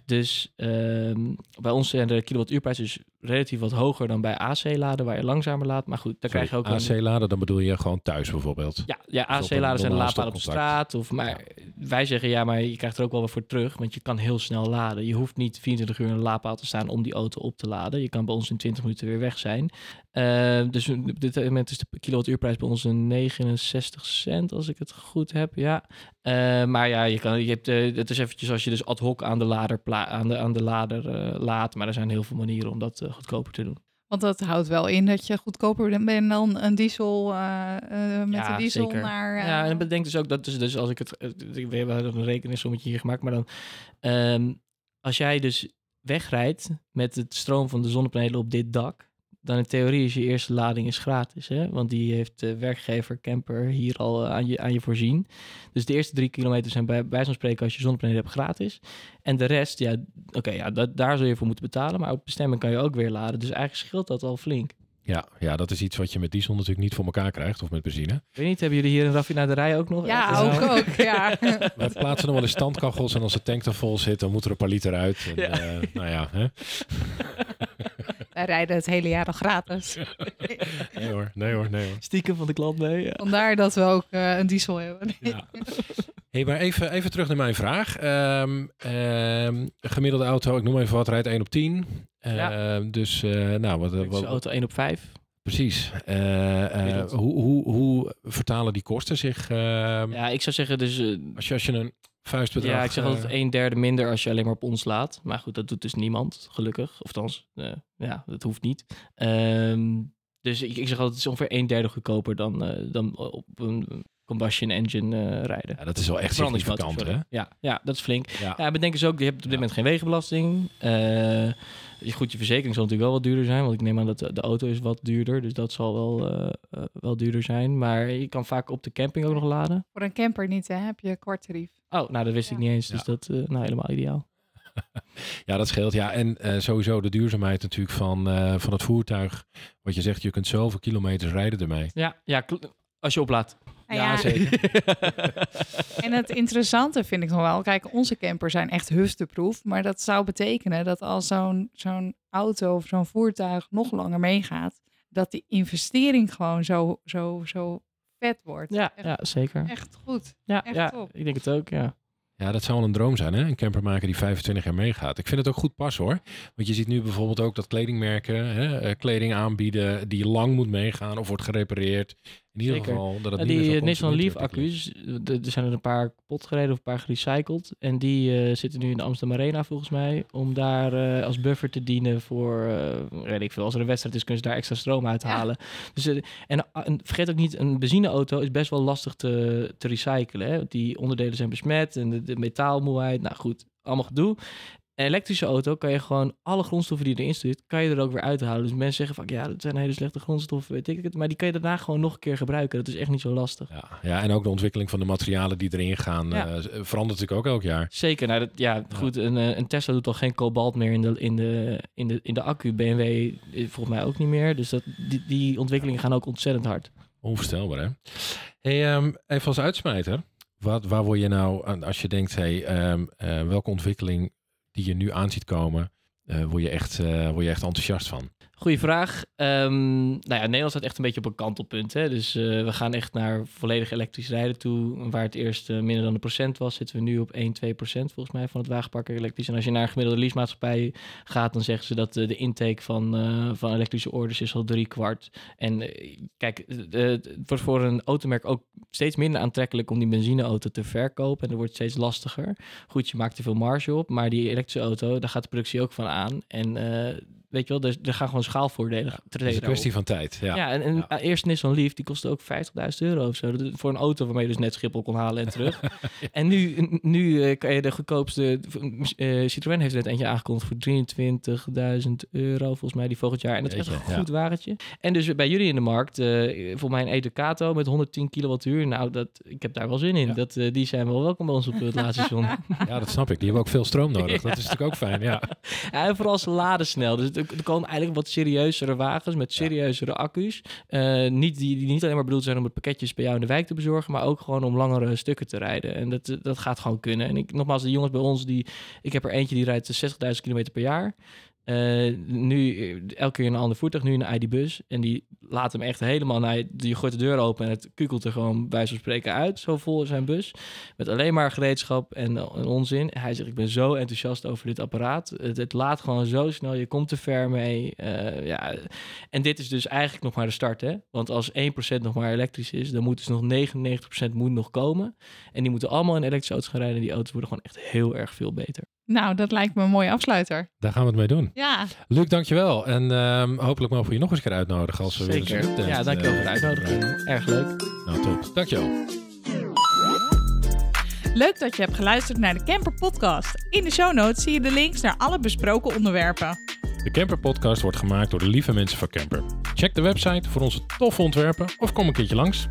Dus ehm, bij ons zijn de kilowattuurprijs dus relatief wat hoger dan bij AC-laden, waar je langzamer laat. Maar goed, daar krijg je ook... AC-laden, dan bedoel je gewoon thuis bijvoorbeeld? Ja, ja AC-laden zijn laadpalen op de straat. Of, maar ja wij zeggen ja, maar je krijgt er ook wel weer voor terug, want je kan heel snel laden. Je hoeft niet 24 uur in een laadpaal te staan om die auto op te laden. Je kan bij ons in 20 minuten weer weg zijn. Uh, dus op dit moment is de kilowattuurprijs bij ons een 69 cent, als ik het goed heb. Ja, uh, maar ja, je kan, je hebt, uh, het is eventjes als je dus ad hoc aan de lader, aan de, aan de lader laat. Maar er zijn heel veel manieren om dat goedkoper te doen. Want dat houdt wel in dat je goedkoper bent dan een diesel uh, uh, met ja, de diesel zeker. naar. Uh... Ja, en bedenk dus ook dat dus, dus als ik het. We hebben een rekeningsommetje hier gemaakt, maar dan. Um, als jij dus wegrijdt met het stroom van de zonnepanelen op dit dak dan in theorie is je eerste lading is gratis. Hè? Want die heeft de werkgever camper hier al aan, je, aan je voorzien. Dus de eerste drie kilometer zijn bij wijze van spreken als je zonnepanelen hebt gratis. En de rest, ja, oké, ja, dat, daar zul je voor moeten betalen. Maar op bestemming kan je ook weer laden. Dus eigenlijk scheelt dat al flink. Ja, ja, dat is iets wat je met diesel natuurlijk niet voor elkaar krijgt of met benzine. Ik weet niet, hebben jullie hier een raffinaderij ook nog? Ja, ook, ook, ja. We [LAUGHS] plaatsen nog wel eens standkachels en als de tank er vol zit, dan moet er een paar liter uit. En, ja. Uh, nou ja, hè? [LAUGHS] Wij rijden het hele jaar al gratis. [LAUGHS] nee hoor, nee hoor, nee hoor. Stiekem van de klant mee. Ja. Vandaar dat we ook uh, een diesel hebben. ja. hey, maar even, even terug naar mijn vraag. Um, um, gemiddelde auto, ik noem even wat, rijdt 1 op 10. Uh, ja. Dus, uh, nou, wat... wat auto 1 op 5. Precies. Uh, hoe, hoe, hoe vertalen die kosten zich? ja, ik zou zeggen dus... als, je, als je een vuistbedrag... Ja, ik zeg altijd een derde minder als je alleen maar op ons laat. Maar goed, dat doet dus niemand, gelukkig. Of althans, ja, dat hoeft niet. Um, dus ik, ik zeg altijd, het is ongeveer een derde goedkoper dan, dan op een combustion engine uh, rijden. Ja, dat is wel echt significant, hè? Ja, ja, dat is flink. Ja, ja bedenk eens ook, je hebt op dit moment geen wegenbelasting. Uh, goed, je verzekering zal natuurlijk wel wat duurder zijn, want ik neem aan dat de, auto is wat duurder, dus dat zal wel, uh, uh, wel duurder zijn. Maar je kan vaak op de camping ook nog laden. Voor een camper niet, hè? Heb je kwart tarief. Oh, nou, dat wist ja. ik niet eens, dus dat uh, nou helemaal ideaal. [LAUGHS] ja, dat scheelt. Ja, en uh, sowieso de duurzaamheid natuurlijk van, uh, van het voertuig. Wat je zegt, je kunt zoveel kilometers rijden ermee. Ja, ja als je oplaadt. Ja, ja, zeker. [LAUGHS] en het interessante vind ik nog wel, kijk, onze campers zijn echt husteproef, maar dat zou betekenen dat als zo'n zo'n auto of zo'n voertuig nog langer meegaat, dat die investering gewoon zo, zo, zo vet wordt. Ja, echt, ja zeker. Echt goed. Ja, echt ja top. ik denk het ook, ja. Ja, dat zou wel een droom zijn, hè? Een camper maken die 25 jaar meegaat. Ik vind het ook goed pas, hoor. Want je ziet nu bijvoorbeeld ook dat kledingmerken hè, eh, kleding aanbieden die lang moet meegaan of wordt gerepareerd. In ieder Zeker. geval dat het ja, niet die Nissan Leaf accu's, er zijn er een paar kapot gereden of een paar gerecycled. En die uh, zitten nu in de Amsterdam Arena volgens mij. Om daar uh, als buffer te dienen voor, uh, weet ik veel, als er een wedstrijd is, kunnen ze daar extra stroom uithalen. Ja. Dus, en, en, vergeet ook niet, een benzineauto is best wel lastig te, te recyclen. Hè? Die onderdelen zijn besmet en de, de metaalmoeheid. Nou goed, allemaal gedoe elektrische auto kan je gewoon alle grondstoffen die erin zit, kan je er ook weer uithalen. Dus mensen zeggen van ja, dat zijn hele slechte grondstoffen, weet ik het. Maar die kan je daarna gewoon nog een keer gebruiken. Dat is echt niet zo lastig. Ja, ja en ook de ontwikkeling van de materialen die erin gaan ja. uh, verandert natuurlijk ook elk jaar. Zeker. Nou, dat, ja, goed. Een, eh, een Tesla doet toch geen kobalt meer in de, in de, in de, in de accu. BMW volgens mij ook niet meer. Dus dat, die, die ontwikkelingen gaan ook ontzettend hard. Onvoorstelbaar, hè? Hey, um, even als uitsmijter. Wat, waar word je nou, als je denkt, hey, um, uh, welke ontwikkeling die je nu aan ziet komen, uh, word, je echt, uh, word je echt enthousiast van? Goeie vraag. Um, nou ja, Nederland staat echt een beetje op een kantelpunt. Hè? Dus uh, we gaan echt naar volledig elektrisch rijden toe. Waar het eerst uh, minder dan een procent was, zitten we nu op 1, 2 procent volgens mij van het wagenpark elektrisch. En als je naar een gemiddelde leasemaatschappij gaat, dan zeggen ze dat uh, de intake van, van elektrische orders is al drie kwart. En kijk, het wordt voor een automerk ook steeds minder aantrekkelijk om die benzineauto te verkopen. En dat wordt steeds lastiger. Goed, je maakt er veel marge op, maar die elektrische auto, daar gaat de productie ook van aan. En weet je wel, er, er gaan gewoon schaalvoordelen Het treden is een kwestie van tijd. Ja. Ja, en, en Ja. eh, eerst Nissan Leaf, die kostte ook 50.000 euro of zo. Voor een auto waarmee je dus net Schiphol kon halen en [LAUGHS] terug. En nu, nu eh, kan je de goedkoopste... eh Citroën heeft net eentje aangekondigd voor 23.000 euro, volgens mij, die volgend jaar. En dat is echt een ja. goed wagentje. En dus bij jullie in de markt, eh volgens mij een Educato met 110 kilowattuur. Nou, dat, ik heb daar wel zin in. Ja. Dat, die zijn wel welkom bij ons op het laadstation. [LAUGHS] ja, dat snap ik. Die hebben ook veel stroom nodig. [LAUGHS] Dat is natuurlijk ook fijn. Ja. Ja, en vooral ze laden snel. Dus er, er komen eigenlijk wat serieuzere wagens met serieuzere accu's. Eh, niet, die, die niet alleen maar bedoeld zijn om het pakketjes bij jou in de wijk te bezorgen, maar ook gewoon om langere stukken te rijden. En dat, dat gaat gewoon kunnen. En ik, nogmaals, de jongens bij ons, die, ik heb er eentje die rijdt 60.000 kilometer per jaar. Eh, nu eh, elke keer een ander voertuig, nu een ID-bus. En die laat hem echt helemaal naar je, gooit de deur open en het kukelt er gewoon bij spreken uit. Zo vol zijn bus. Met alleen maar gereedschap en, en onzin. Hij zegt, ik ben zo enthousiast over dit apparaat. Het, laat gewoon zo snel, je komt te ver mee. Eh, ja. En dit is dus eigenlijk nog maar de start. Hè? Want als 1% nog maar elektrisch is, dan moet dus nog 99% moet nog komen. En die moeten allemaal in elektrische auto's gaan rijden. En die auto's worden gewoon echt heel erg veel beter. Nou, dat lijkt me een mooie afsluiter. Daar gaan we het mee doen. Ja, Luc, dankjewel. En ehm, hopelijk mogen we je nog eens een keer uitnodigen. Als we weer eens Zeker. een tent, Ja, dankjewel voor de eh, uitnodiging. Erg leuk. Nou, top. Dankjewel. leuk dat je hebt geluisterd naar de Camper Podcast. In de show notes zie je de links naar alle besproken onderwerpen. De Camper Podcast wordt gemaakt door de lieve mensen van Camper. Check de website voor onze toffe ontwerpen of kom een keertje langs.